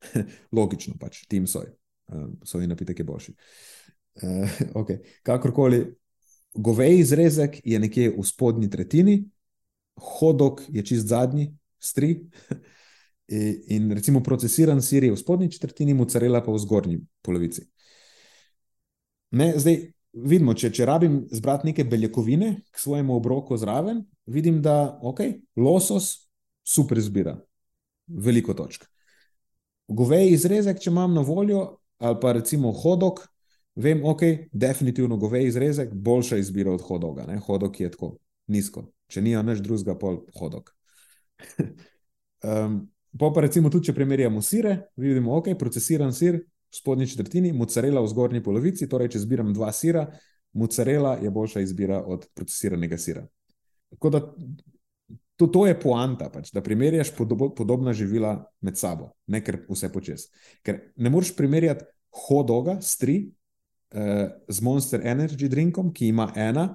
[laughs] Logično pač, tim soj. Um, sojin napitek je boljši. Uh, okay. Kakorkoli, govej izrezek je nekje v spodnji tretjini, hodok je čist zadnji, stri. [laughs] In recimo procesiran sir je v spodnji četrtini, mozzarella pa v zgornji polovici. Ne, zdaj, vidimo, če, če rabim zbrati neke beljakovine k svojemu obroku zraven, vidim, da okay, losos super izbira, veliko točk. Govej izrezek, če imam na voljo, ali pa recimo hodok, vem, ok, definitivno govej izrezek, boljša izbira od hodoga. Ne? Hodok je tako nizko, če ni nič drugega, pol hodok. um, [laughs] pa pa recimo tudi, če primerjamo sire, vidimo, ok, procesiran sir v spodnji četrtini, mozzarella v zgornji polovici, torej če zbiram dva sira, mozzarella je boljša izbira od procesiranega sira. Tako da to, to je poanta, pač, da primerjaš podobo, podobna živila med sabo, ne ker vse počes. Ker ne moreš primerjati hodoga s tri eh, z Monster Energy drinkom, ki ima ena,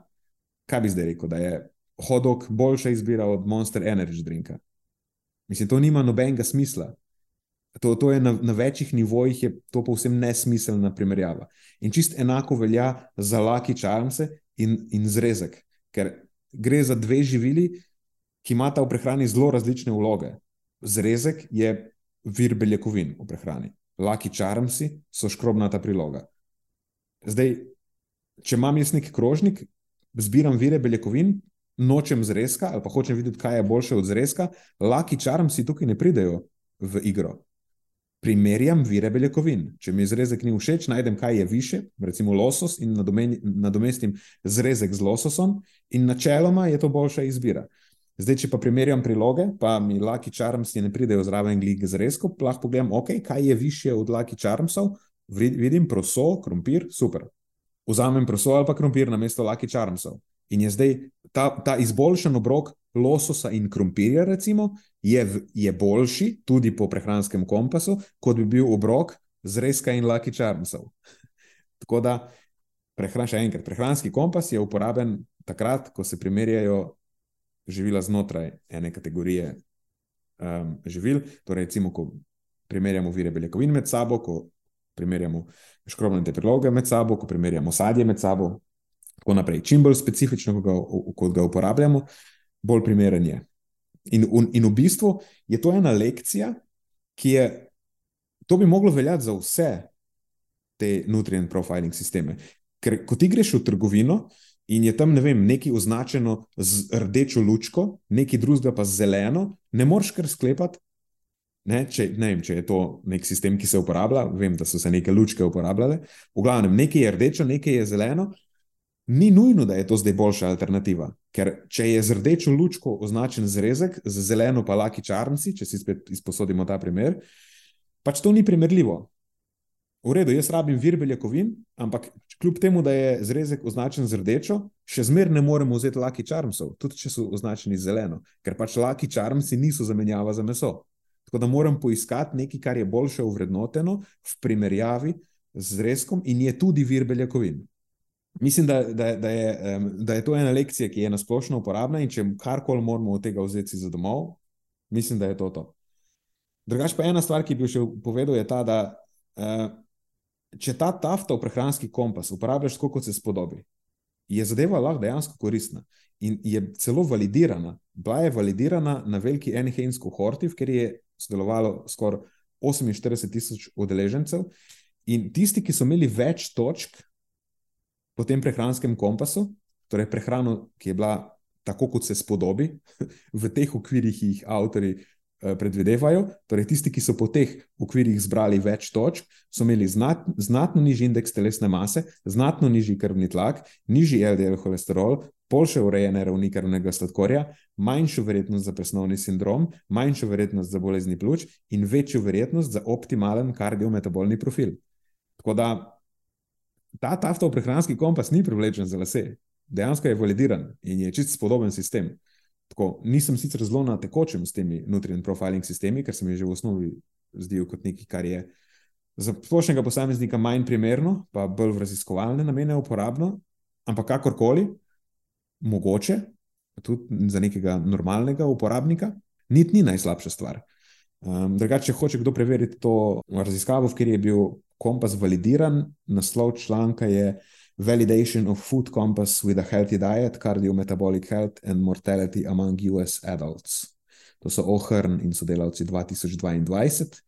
kaj bi zdaj rekel, da je hodog boljša izbira od Monster Energy drinka. Mislim, to nima nobenega smisla. To, to je na, na večjih nivojih, je to povsem nesmiselna primerjava. In čist enako velja za Lucky Charms in, in zrezek, ker gre za dve živili, ki imata v prehrani zelo različne vloge. Zrezek je vir beljakovin v prehrani, Lucky Charms so škrobnata priloga. Zdaj, če imam jaz neki krožnik, zbiram vire beljakovin, nočem zrezka ali pa hočem videti, kaj je boljše od zrezka, Lucky Charms tukaj ne pridejo v igro primerjam vire beljakovin. Če mi zrezek ni všeč, najdem, kaj je više, recimo losos, in nadomestim zrezek z lososom, in načeloma je to boljša izbira. Zdaj, če pa primerjam priloge, pa mi Lucky Charms ne pridejo zraven glik zrezkov, lahko pogledam, okay, kaj je više od Lucky Charmsov, vidim proso, krompir, super. Vzamem proso ali pa krompir na mesto Lucky Charmsov. In je zdaj ta, ta izboljšan obrok lososa in krompirja, recimo, je, je boljši, tudi po prehranskem kompasu, kot bi bil obrok z reska in Lucky Charmsov. [laughs] Tako da, prehran, še enkrat, prehranski kompas je uporaben takrat, ko se primerjajo živila znotraj ene kategorije um, živil. Torej, recimo, ko primerjamo vire beljakovin med sabo, ko primerjamo škrobne priloge med sabo, ko primerjamo sadje med sabo. Tako naprej. Čim bolj specifično, ga, kot ga uporabljamo, bolj primeren je. In, in v bistvu je to ena lekcija, ki je, to bi moglo veljati za vse te nutrient profiling sisteme. Ker ko ti greš v trgovino in je tam ne vem, nekaj označeno z rdečo lučko, nekaj drugega pa z zeleno, ne moreš kar sklepati. Ne, če, ne vem, če je to nek sistem, ki se uporablja, vem, da so se neke lučke uporabljale. V glavnem, nekaj je rdečo, nekaj je zeleno, ni nujno, da je to zdaj boljša alternativa. Ker če je z rdečo lučko označen zrezek, z zeleno pa laki črnci, če si spet izposodimo ta primer, pač to ni primerljivo. V redu, jaz rabim vir beljakovin, ampak kljub temu, da je zrezek označen z rdečo, še zmeraj ne moremo vzeti laki črncov, tudi če so označeni z zeleno, ker pač laki črnci niso zamenjava za meso. Tako da moram poiskati nekaj, kar je boljše uvrednoteno v primerjavi z zrezkom in je tudi vir beljakovin. Mislim, da, da, da, je, da je to ena lekcija, ki je nasplošno uporabna in če karkoli moramo od tega vzeti za domov, mislim, da je to to. Drugač pa ena stvar, ki bi še povedal, je ta, da uh, če ta tafta v prehranski kompas uporabljaš tako, kot se spodobi, je zadeva lahko dejansko koristna in je celo validirana. Bila je validirana na veliki Enheinsko hortiv, ker je sodelovalo skoraj 48 tisoč udeležencev in tisti, ki so imeli več točk, po tem prehranskem kompasu, torej prehrano, ki je bila tako, kot se spodobi, [laughs] v teh okvirih, ki jih avtori uh, predvidevajo. Torej, tisti, ki so po teh okvirih zbrali več točk, so imeli znat, znatno nižji indeks telesne mase, znatno nižji krvni tlak, nižji LDL holesterol, boljše urejene ravni krvnega sladkorja, manjšo verjetnost za presnovni sindrom, manjšo verjetnost za bolezni pljuč in večjo verjetnost za optimalen kardiometabolni profil. Tako da ta taftov prehranski kompas ni privlečen za lase, dejansko je validiran in je čist podoben sistem. Tako, nisem sicer zelo na tekočem s temi nutrient profiling sistemi, ker se mi že v osnovi zdijo kot nekaj, kar je za splošnega posameznika manj primerno, pa bolj v raziskovalne namene uporabno, ampak kakorkoli, mogoče tudi za nekega normalnega uporabnika, niti ni najslabša stvar. Um, drugače, če hoče kdo preveriti to raziskavo, v kateri je bil kompas validiran, naslov članka je validation of food compass with a healthy diet, cardiometabolic health and mortality among US adults. To so O'Hearn in sodelavci 2022,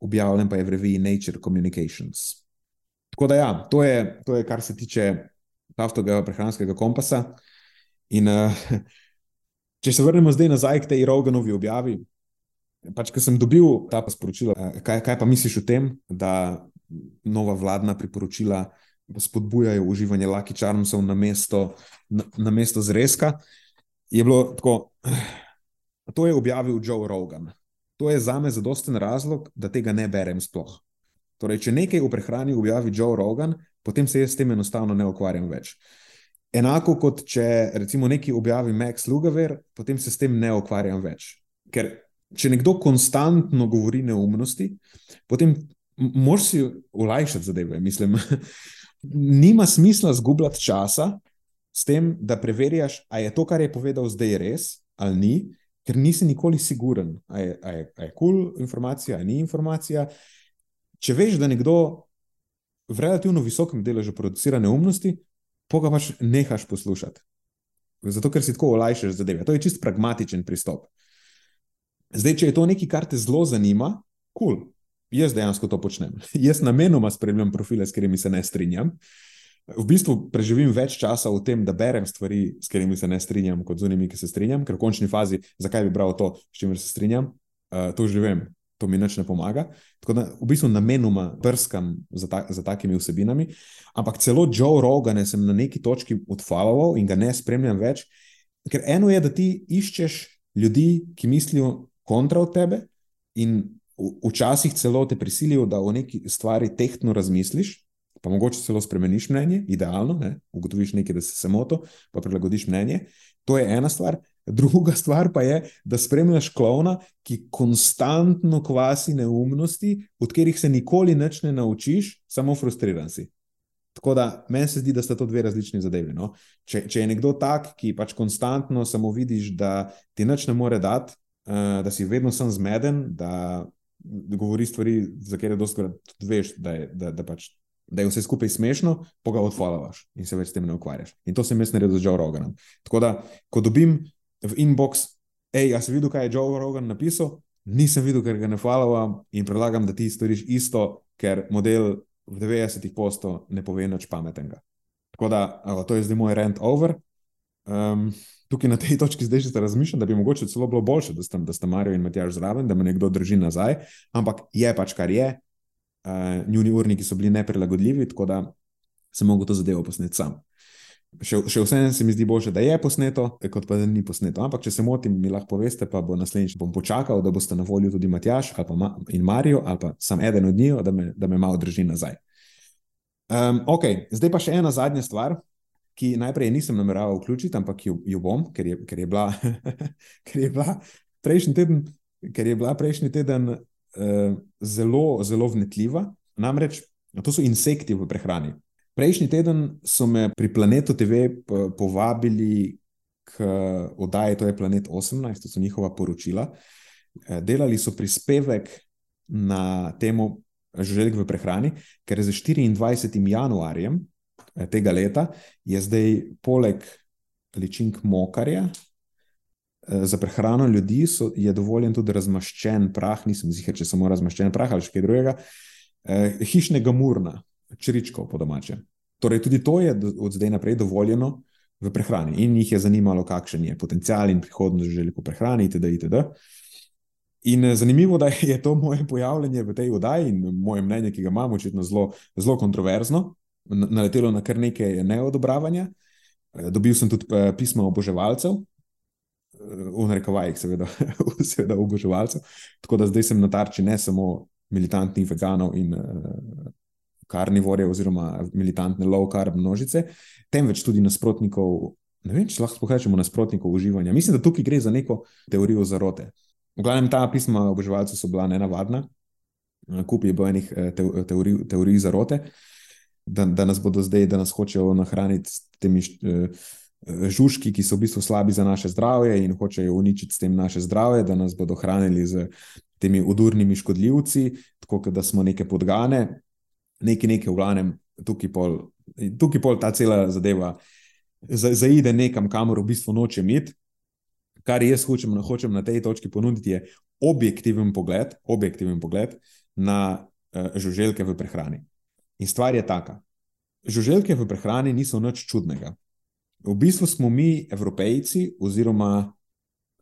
objavljen pa je v reviji Nature Communications. Tako da, ja, to je, to je kar se tiče taftovega prehranskega kompasa. In uh, [laughs] če se vrnemo zdaj nazaj k tej Roganovi objavi, pač, ko sem dobil ta sporočila, uh, kaj, kaj pa misliš o tem, da nova vladna priporočila spodbujajo uživanje Lucky Charmsov na mesto, na, na mesto zrezka. Je bilo tako, [sighs] to je objavil Joe Rogan. To je za me zadosten razlog, da tega ne berem sploh. Torej, če nekaj v prehrani objavi Joe Rogan, potem se jaz s tem enostavno ne ukvarjam več. Enako kot če recimo nekaj objavi Max Lugaver, potem se s tem ne ukvarjam več. Ker če nekdo konstantno govori neumnosti, potem moraš si olajšati zadeve. Mislim, [laughs] nima smisla zgubljati časa s tem, da preverjaš, ali je to, kar je povedal zdaj, res ali ni, ker nisi nikoli siguren, ali je kul je cool informacija ali ni informacija. Če veš, da nekdo v relativno visokem deležu producira neumnosti, pa ga pač nehaš poslušati. Zato, ker si tako olajšaš zadeve. To je čist pragmatičen pristop. Zdaj, če je to nekaj, kar te zelo zanima, kul, cool, jaz dejansko to počnem. [laughs] Jaz namenoma spremljam profile, s katerimi se ne strinjam. V bistvu preživim več časa v tem, da berem stvari, s katerimi se ne strinjam, kot z unimi, ki se strinjam, ker v končni fazi, zakaj bi bral to, s čimer se strinjam, uh, to že vem, to mi nič ne pomaga. Tako da v bistvu namenoma prskam za, ta, za takimi vsebinami. Ampak celo Joe Rogan sem na neki točki odfaloval in ga ne spremljam več, ker eno je, da ti iščeš ljudi, ki mislijo kontra od tebe in včasih celo te prisilijo, da o neki stvari tehtno razmisliš, pa mogoče celo spremeniš mnenje, idealno, ne? ugotoviš nekaj, da si se moto, pa prilagodiš mnenje. To je ena stvar. Druga stvar pa je, da spremljaš klovna, ki konstantno kvasi neumnosti, od katerih se nikoli več ne naučiš, samo frustriran si. Tako da meni se zdi, da sta to dve različni zadevi. No? Če, če je nekdo tak, ki pač konstantno samo vidiš, da ti nič ne more dati, uh, da si vedno sem zmeden, da govori stvari, za katere doskrat veš, da je, da, da, pač, da je vse skupaj smešno, pa ga odfalavaš in se več s tem ne ukvarjaš. In to sem jaz naredil z Joe Roganom. Tako da, ko dobim v inbox, hej, jaz sem videl, kaj je Joe Rogan napisal, nisem videl, ker ga ne falavam in predlagam, da ti storiš isto, ker model v 90-ih posto ne pove nič pametnega. Tako da, to je zdaj moj rent over. Um, tukaj na tej [laughs] točki zdaj že razmišljam, da bi mogoče celo bilo boljše, da sta, da sta Marijo in Matjaž zraven, da me nekdo drži nazaj, ampak je pač kar je. Uh, njuni urniki so bili neprilagodljivi, tako da sem mogel to zadevo posneti sam. Še, še vseeno se mi zdi bolje, da je posneto, kot pa da ni posneto. Ampak, če se motim, mi lahko poveste, pa bo naslednjič bom počakal, da boste na voljo tudi Matjaš Ma in Marijo, ali pa sam eden od njih, da, da me malo drži nazaj. Um, ok, zdaj pa še ena zadnja stvar, ki najprej nisem nameraval vključiti, ampak jo, jo bom, ker je, ker, je bila, [laughs] ker je bila prejšnji teden, ker je bila prejšnji teden uh, zelo, zelo vnetljiva. Namreč to so insekti v prehrani. Prejšnji teden so me pri Planetu TV povabili k oddaji, to je Planet 18, to so njihova poročila. Eh, delali so prispevek na temo žuželk v prehrani, ker za 24. januarjem Eh, tega leta, je zdaj poleg ličink mokarja eh, za prehrano ljudi, so, je dovoljen tudi razmaščen prah, nisem ziger, če samo razmaščen prah ali kaj drugega, eh, hišnega murna, čričkov po domače. Torej, tudi to je od zdaj naprej dovoljeno v prehrani in jih je zanimalo, kakšen je potencial in prihodnost želje po prehrani, itd. itd. In eh, zanimivo, da je to moje pojavljanje v tej oddaji in moje mnenje, ki ga imamo, očitno zelo, zelo kontroverzno, naletelo na kar nekaj neodobravanja. Eh, dobil sem tudi eh, pismo oboževalcev, v narekovajih, seveda, [laughs] seveda oboževalcev. Tako da zdaj sem na tarči ne samo militantnih veganov in karnivore, oziroma militantne low carb množice, temveč tudi nasprotnikov. Ne vem, če lahko rečemo nasprotnikov uživanja. Mislim, da tukaj gre za neko teorijo zarote. V glavnem, ta pisma oboževalcev so bila nenavadna, kup je bilo enih eh, teorij, teorij zarote, da, da nas bodo zdaj, da nas hočejo nahraniti s temi eh, žužki, ki so v bistvu slabi za naše zdravje in hočejo uničiti s tem naše zdravje, da nas bodo hranili z temi udurnimi škodljivci, tako da smo neke podgane, neki nekaj v glavnem, tukaj pol, tukaj pol ta cela zadeva zaide nekam, kamor v bistvu nočem iti kar jaz hočem, hočem na tej točki ponuditi, je objektiven pogled, objektiven pogled na uh, žuželke v prehrani. In stvar je taka: žuželke v prehrani niso nič čudnega. V bistvu smo mi, evropejci, oziroma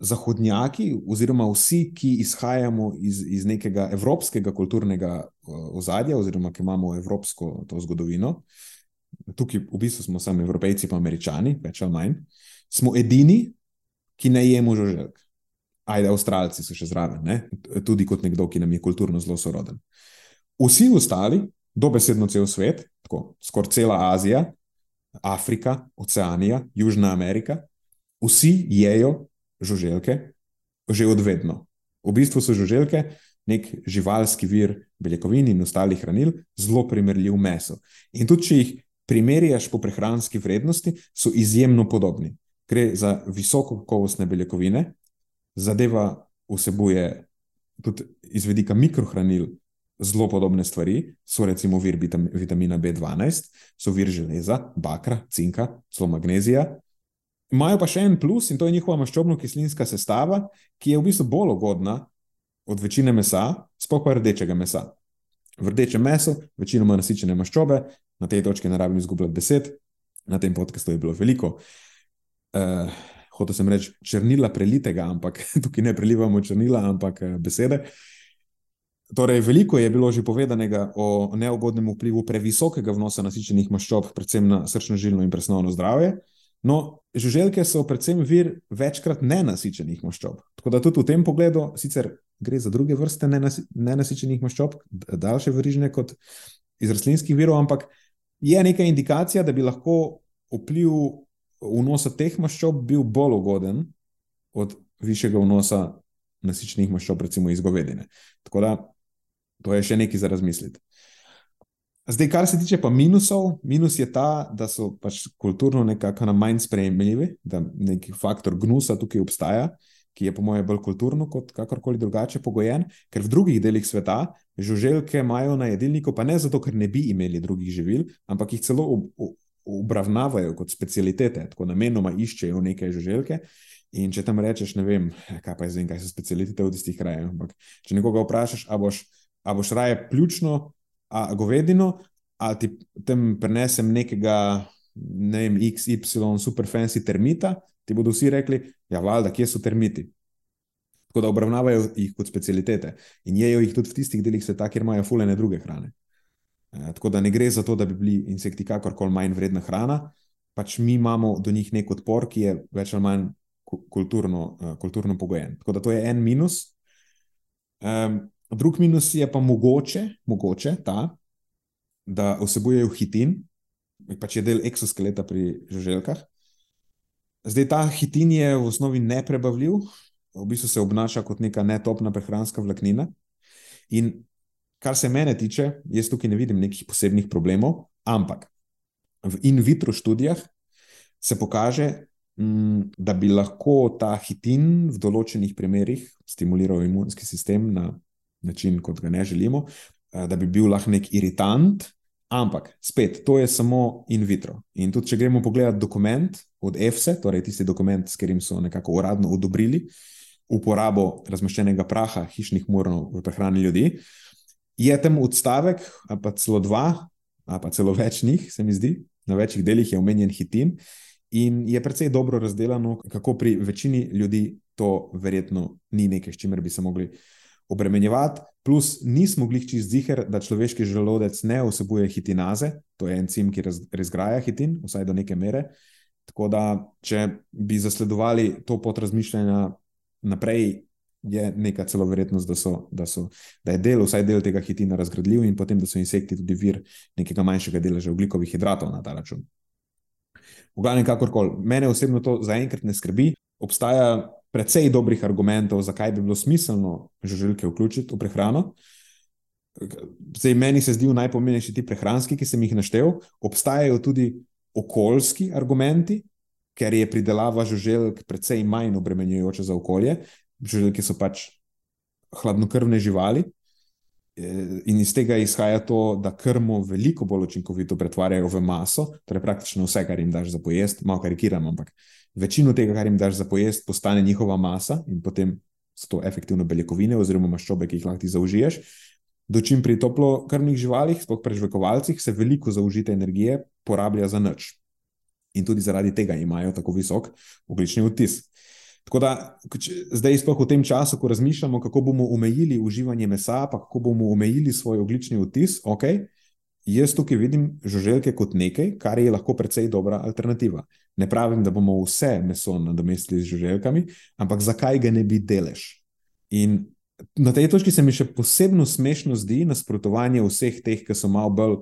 zahodnjaki, oziroma vsi, ki izhajamo iz, iz nekega evropskega kulturnega uh, ozadja, oziroma ki imamo evropsko zgodovino, tukaj v bistvu smo sami evropejci, pa američani, več ali manj, smo edini, ki ne jemo žuželk. Ajde, avstralci so še zraven, ne? tudi kot nekdo, ki nam je kulturno zelo soroden. Vsi ostali, dobesedno cel svet, tako skoraj cela Azija, Afrika, Oceanija, Južna Amerika, vsi jejo žuželke že odvedno. V bistvu so žuželke nek živalski vir beljakovin in ostalih hranil, zelo primerljiv meso. In tudi, če jih primerjaš po prehranski vrednosti, so izjemno podobni gre za visoko kakovostne beljakovine, zadeva vsebuje tudi izvedika mikrohranil. Zelo podobne stvari so recimo vir vitamina B12, so vir železa, bakra, cinka, zelo magnezija. Imajo pa še en plus in to je njihova maščobno-kislinska sestava, ki je v bistvu bolj ugodna od večine mesa, sploh pa rdečega mesa. V rdečem mesu večinoma nasičene maščobe, na tej točki ne rabim izgubljati besed, na tem podkastu je bilo veliko. Uh, uh, hotel sem reči, črnila prelitega, ampak [laughs] tukaj ne prelivamo črnila, ampak uh, besede. Torej, veliko je bilo že povedanega o neugodnem vplivu previsokega vnosa nasičenih maščob, predvsem na srčno-žilno in presnovno zdravje. No, žuželke so predvsem vir večkrat nenasičenih maščob. Tako da tudi v tem pogledu, sicer gre za druge vrste nenasi, nenasičenih maščob, daljše verižne kot iz rastlinskih virov, ampak je neka indikacija, da bi lahko vpliv vnosa teh maščob bil bolj ugoden od višjega vnosa nasičnih maščob, recimo iz govedine. Tako da to je še nekaj za razmisliti. Zdaj, kar se tiče pa minusov, minus je ta, da so pač kulturno nekako na manj sprejemljivi, da neki faktor gnusa tukaj obstaja, ki je po mojem bolj kulturno kot kakorkoli drugače pogojen, ker v drugih delih sveta žuželke imajo na jedilniku, pa ne zato, ker ne bi imeli drugih živil, ampak jih celo obravnavajo kot specialitete, tako namenoma iščejo neke žuželke. In če tam rečeš, ne vem, kaj pa je zdaj, kaj so specialitete v tistih krajih. Ampak če nekoga vprašaš, a boš, a boš raje pljučno, a govedino, ali ti tam prenesem nekega, ne vem, XY super fancy termita, ti bodo vsi rekli, ja, valjda, kje so termiti. Tako da obravnavajo jih kot specialitete in jejo jih tudi v tistih delih sveta, kjer imajo fulene druge hrane. Eh, tako da ne gre za to, da bi bili insekti kakorkoli manj vredna hrana, pač mi imamo do njih nek odpor, ki je več ali manj kulturno, uh, kulturno pogojen. Tako da to je en minus. Um, drug minus je pa mogoče, mogoče ta, da vsebujejo hitin, pač je del eksoskeleta pri žuželkah. Zdaj ta hitin je v osnovi neprebavljiv, v bistvu se obnaša kot neka netopna prehranska vlaknina. In kar se mene tiče, jaz tukaj ne vidim nekih posebnih problemov, ampak v in vitro študijah se pokaže, mm, da bi lahko ta hitin v določenih primerih stimuliral imunski sistem na način, kot ga ne želimo, eh, da bi bil lahko nek iritant. Ampak spet, to je samo in vitro. In tudi, če gremo pogledati dokument od EFSE, torej tisti dokument, s katerim so nekako uradno odobrili uporabo razmeščenega praha hišnih morov v prehrani ljudi, uh, je tam odstavek, pa celo dva, pa celo več njih, se mi zdi, na večjih delih je omenjen hitin. In je precej dobro razdeljeno, kako pri večini ljudi to verjetno ni nekaj, s čimer bi se mogli obremenjevati. Plus, nismo bili čist ziger, da človeški želodec ne vsebuje hitinaze, to je encim, ki raz, razgraja hitin, vsaj do neke mere. Tako da, če bi zasledovali to pot razmišljanja naprej, je neka celo verjetnost, da, so, da, so, da je del, vsaj del tega hitina razgradljiv, in potem, da so insekti tudi vir nekega manjšega deleža ugljikovih hidratov na ta račun. V glavnem, kakorkoli, mene osebno to zaenkrat ne skrbi. Obstaja precej dobrih argumentov, zakaj bi bilo smiselno žuželke vključiti v prehrano. Zdaj, meni se zdijo najpomembnejši ti prehranski, ki sem jih naštel. Obstajajo tudi okoljski argumenti, ker je pridelava žuželk precej manj obremenjujoča za okolje žuželke so pač hladnokrvne živali. Eh, in iz tega izhaja to, da krmo veliko bolj učinkovito pretvarjajo v maso, torej praktično vse, kar jim daš za pojest, malo karikiram, ampak večino tega, kar jim daš za pojest, postane njihova masa in potem so to efektivno beljakovine oziroma maščobe, ki jih lahko ti zaužiješ. Dočim pri toplokrvnih živalih, sploh pri žvekovalcih, se veliko zaužite energije porablja za noč. In tudi zaradi tega imajo tako visok oglični odtis. Tako da zdaj, sploh v tem času, ko razmišljamo, kako bomo omejili uživanje mesa, pa kako bomo omejili svoj oglični odtis, ok, jaz tukaj vidim žuželke kot nekaj, kar je lahko precej dobra alternativa. Ne pravim, da bomo vse meso nadomestili z žuželkami, ampak zakaj ga ne bi delež? In na tej točki se mi še posebno smešno zdi nasprotovanje vseh teh, ki so malo bolj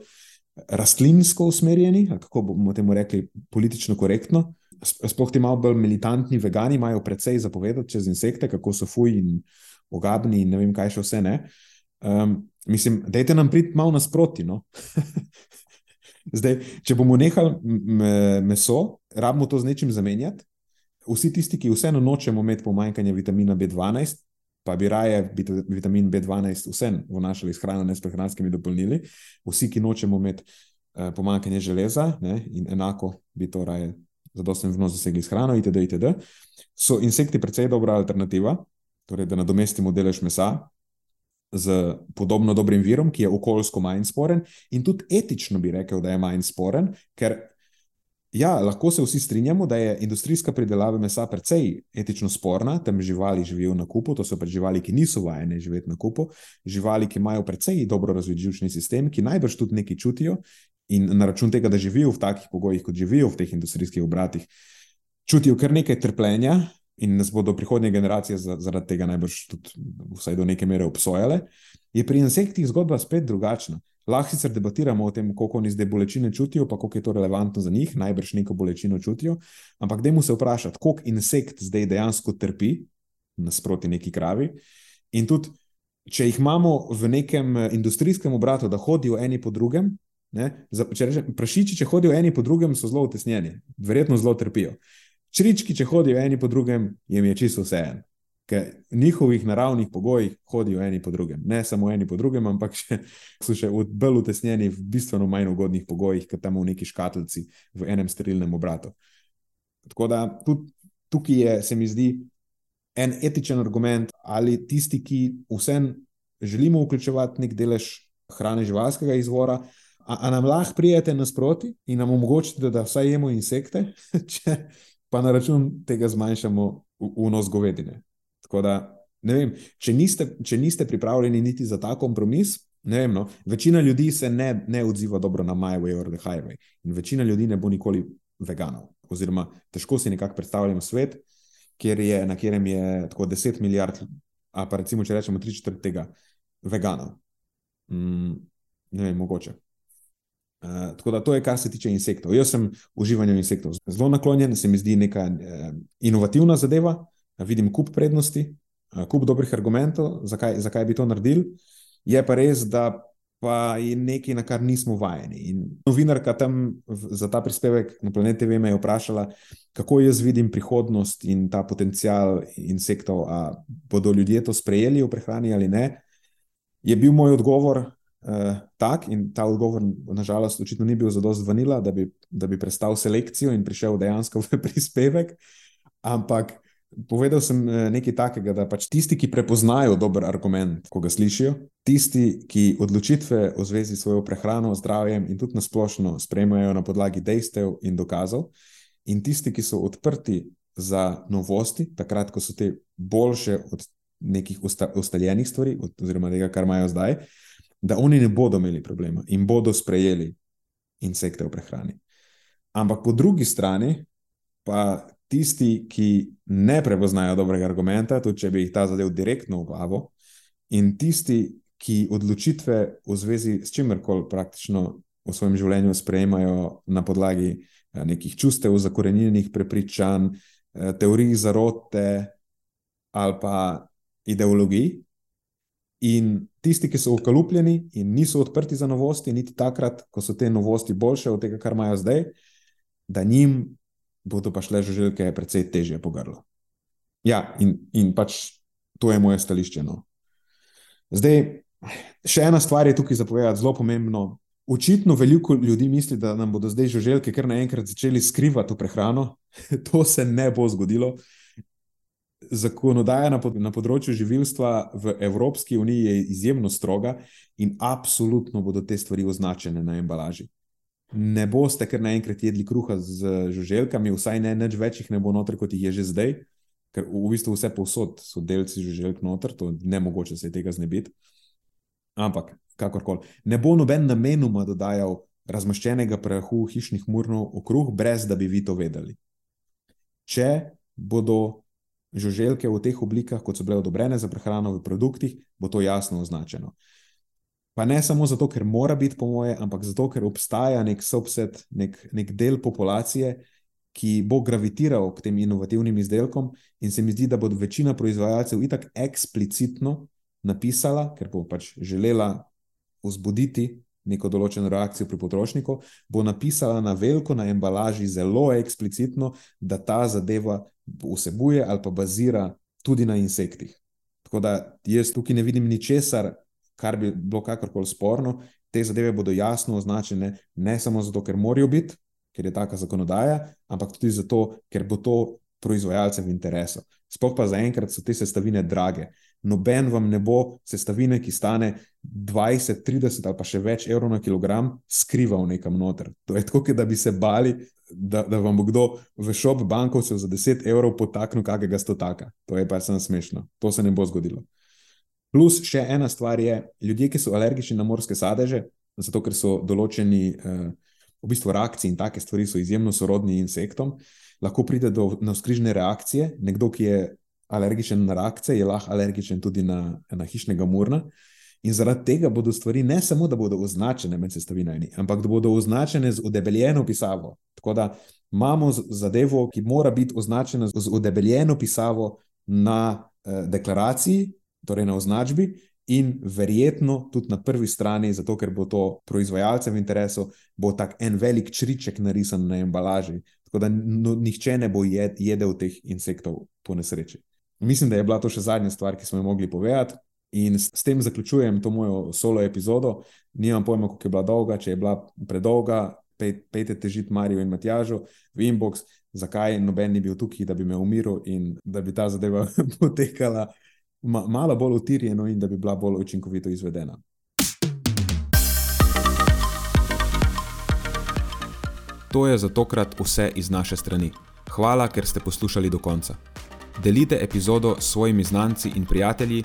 rastlinsko usmerjeni, kako bomo temu rekli, politično korektno sploh ti malo bolj militantni vegani imajo precej zapovedati čez insekte, kako so fuj in ogabni in ne vem, kaj še vse ne. Um, mislim, dajte nam priti malo nasproti. No? [laughs] Zdaj, če bomo nehali meso, rabimo to z nečim zamenjati. Vsi tisti, ki vseeno nočemo imeti pomanjkanje vitamina B12, pa bi raje vitamin B12 vseeno vnašali s hrano, ne s prehranskimi dopolnili, vsi, ki nočemo imeti uh, pomanjkanje železa, ne, in enako bi to raje zadosten vnos zasegli s hrano, itd. itd. So insekti precej dobra alternativa, torej da nadomestimo delež mesa z podobno dobrim virom, ki je okoljsko manj sporen in tudi etično bi rekel, da je manj sporen, ker ja, lahko se vsi strinjamo, da je industrijska pridelava mesa precej etično sporna, tam živali živijo na kupu, to so pač živali, ki niso vajene živeti na kupu, živali, ki imajo precej dobro razvit živčni sistem, ki najbrž tudi nekaj čutijo in na račun tega, da živijo v takih pogojih, kot živijo v teh industrijskih obratih, čutijo kar nekaj trpljenja in nas bodo prihodnje generacije zaradi tega najbrž tudi vsaj do neke mere obsojale, je pri insektih zgodba spet drugačna. Lahko sicer debatiramo o tem, koliko oni zdaj bolečine čutijo, pa koliko je to relevantno za njih, najbrž neko bolečino čutijo, ampak dajmo se vprašati, koliko insekt zdaj dejansko trpi nasproti neki kravi. In tudi, če jih imamo v nekem eh, industrijskem obratu, da hodijo eni po drugem, Ne? Če reče, prašiči, če hodijo eni po drugem, so zelo utesnjeni, verjetno zelo trpijo. Črički, če hodijo eni po drugem, jim je čisto vse en. Ker v njihovih naravnih pogojih hodijo eni po drugem. Ne samo eni po drugem, ampak še, so še bolj utesnjeni v bistveno manj ugodnih pogojih, kot tam v neki škatlici v enem sterilnem obratu. Tako da tudi tukaj je, se mi zdi, en etičen argument, ali tisti, ki vsem želimo vključevati nek delež hrane živalskega izvora, A, a nam lahko prijete nasproti in nam omogočite, da vsaj jemo insekte, [laughs] če pa na račun tega zmanjšamo vnos govedine. Tako da, ne vem, če niste, če niste pripravljeni niti za ta kompromis, ne vem, no, večina ljudi se ne, ne odziva dobro na My Way or the Highway in večina ljudi ne bo nikoli veganov. Oziroma, težko si nekako predstavljamo svet, kjer je, na katerem je tako 10 milijard, a pa recimo, če rečemo 3 četrt tega veganov. Mm, ne vem, mogoče. Uh, tako da to je, kar se tiče insektov. Jaz sem uživanju insektov zelo naklonjen, se mi zdi neka uh, inovativna zadeva, uh, vidim kup prednosti, uh, kup dobrih argumentov, zakaj, zakaj bi to naredili. Je pa res, da pa je nekaj, na kar nismo vajeni. In novinarka tam za ta prispevek na Planet TV me je vprašala, kako jaz vidim prihodnost in ta potencial insektov, ali bodo ljudje to sprejeli v prehrani ali ne. Je bil moj odgovor, uh, tak, in ta odgovor, nažalost, očitno ni bil za dosto vanila, da bi, da bi prestal selekcijo in prišel dejansko [laughs] v prispevek. Ampak povedal sem eh, nekaj takega, da pač tisti, ki prepoznajo dober argument, ko ga slišijo, tisti, ki odločitve v zvezi s svojo prehrano, zdravjem in tudi nasplošno sprejemajo na podlagi dejstev in dokazov, in tisti, ki so odprti za novosti, takrat, ko so te boljše od nekih usta, ustaljenih stvari, oziroma tega, kar imajo zdaj, da oni ne bodo imeli problema in bodo sprejeli insekte v prehrani. Ampak po drugi strani, pa tisti, ki ne prepoznajo dobrega argumenta, tudi če bi jih ta zadev direktno v glavo, in tisti, ki odločitve v zvezi s čimerkoli praktično v svojem življenju sprejemajo na podlagi eh, nekih čustev, zakorenjenih prepričanj, eh, teorij zarote ali pa ideologij. In tisti, ki so ukalupljeni in niso odprti za novosti, niti takrat, ko so te novosti boljše od tega, kar imajo zdaj, da njim bodo pa šle žuželke precej težje po grlu. Ja, in, in pač to je moje stališče. No. Zdaj, še ena stvar je tukaj zapovedati, zelo pomembno. Očitno veliko ljudi misli, da nam bodo zdaj žuželke kar naenkrat začeli skrivati v prehrano. [laughs] to se ne bo zgodilo. Zakonodaja na, pod, na področju živilstva v Evropski uniji je izjemno stroga in absolutno bodo te stvari označene na embalaži ne boste kar naenkrat jedli kruha z žuželkami, vsaj ne več večjih ne bo noter, kot jih je že zdaj, ker v bistvu vse povsod so delci žuželk noter, to je ne mogoče se tega znebiti. Ampak, kakorkoli, ne bo noben namenoma dodajal razmaščenega prahu hišnih murnov v kruh, brez da bi vi to vedeli. Če bodo žuželke v teh oblikah, kot so bile odobrene za prehrano v produktih, bo to jasno označeno. Pa ne samo zato, ker mora biti, po moje, ampak zato, ker obstaja nek subset, nek, nek del populacije, ki bo gravitiral k tem inovativnim izdelkom, in se mi zdi, da bo večina proizvajalcev itak eksplicitno napisala, ker bo pač želela vzbuditi neko določeno reakcijo pri potrošniku, bo napisala na veliko, na embalaži, zelo eksplicitno, da ta zadeva vsebuje ali pa bazira tudi na insektih. Tako da jaz tukaj ne vidim ničesar kar bi bilo kakorkoli sporno, te zadeve bodo jasno označene, ne samo zato, ker morajo biti, ker je taka zakonodaja, ampak tudi zato, ker bo to proizvajalcem v interesu. Sploh pa zaenkrat so te sestavine drage. Noben vam ne bo sestavine, ki stane 20, 30 ali pa še več evrov na kilogram, skrival nekam noter. To je tako, da bi se bali, da, da vam bo kdo v šop bankovcev za 10 evrov potaknil kakega stotaka. To je pa samo smešno. To se ne bo zgodilo. Plus še ena stvar je, ljudje, ki so alergični na morske sadeže, zato ker so določeni eh, v bistvu reakcije in take stvari so izjemno sorodni insektom, lahko pride do navskrižne reakcije. Nekdo, ki je alergičen na rakce, je lahko alergičen tudi na, na hišnega murna. In zaradi tega bodo stvari ne samo, da bodo označene med sestavinami, ampak da bodo označene z udebeljeno pisavo. Tako da imamo zadevo, ki mora biti označena z udebeljeno pisavo na eh, deklaraciji, torej na označbi, in verjetno tudi na prvi strani, zato ker bo to proizvajalcem v interesu, bo tak en velik čriček narisan na embalaži, tako da no, nihče ne bo jed, jedel teh insektov po nesreči. Mislim, da je bila to še zadnja stvar, ki smo jo mogli povedati. In s tem zaključujem to mojo solo epizodo. Nimam pojma, kako je bila dolga, če je bila predolga, pejte težiti Marijo in Matjažu v inbox, zakaj noben ni bil tukaj, da bi me umiril in da bi ta zadeva [laughs] potekala ma, malo bolj utirjeno in da bi bila bolj učinkovito izvedena. To je za tokrat vse iz naše strani. Hvala, ker ste poslušali do konca. Delite epizodo s svojimi znanci in prijatelji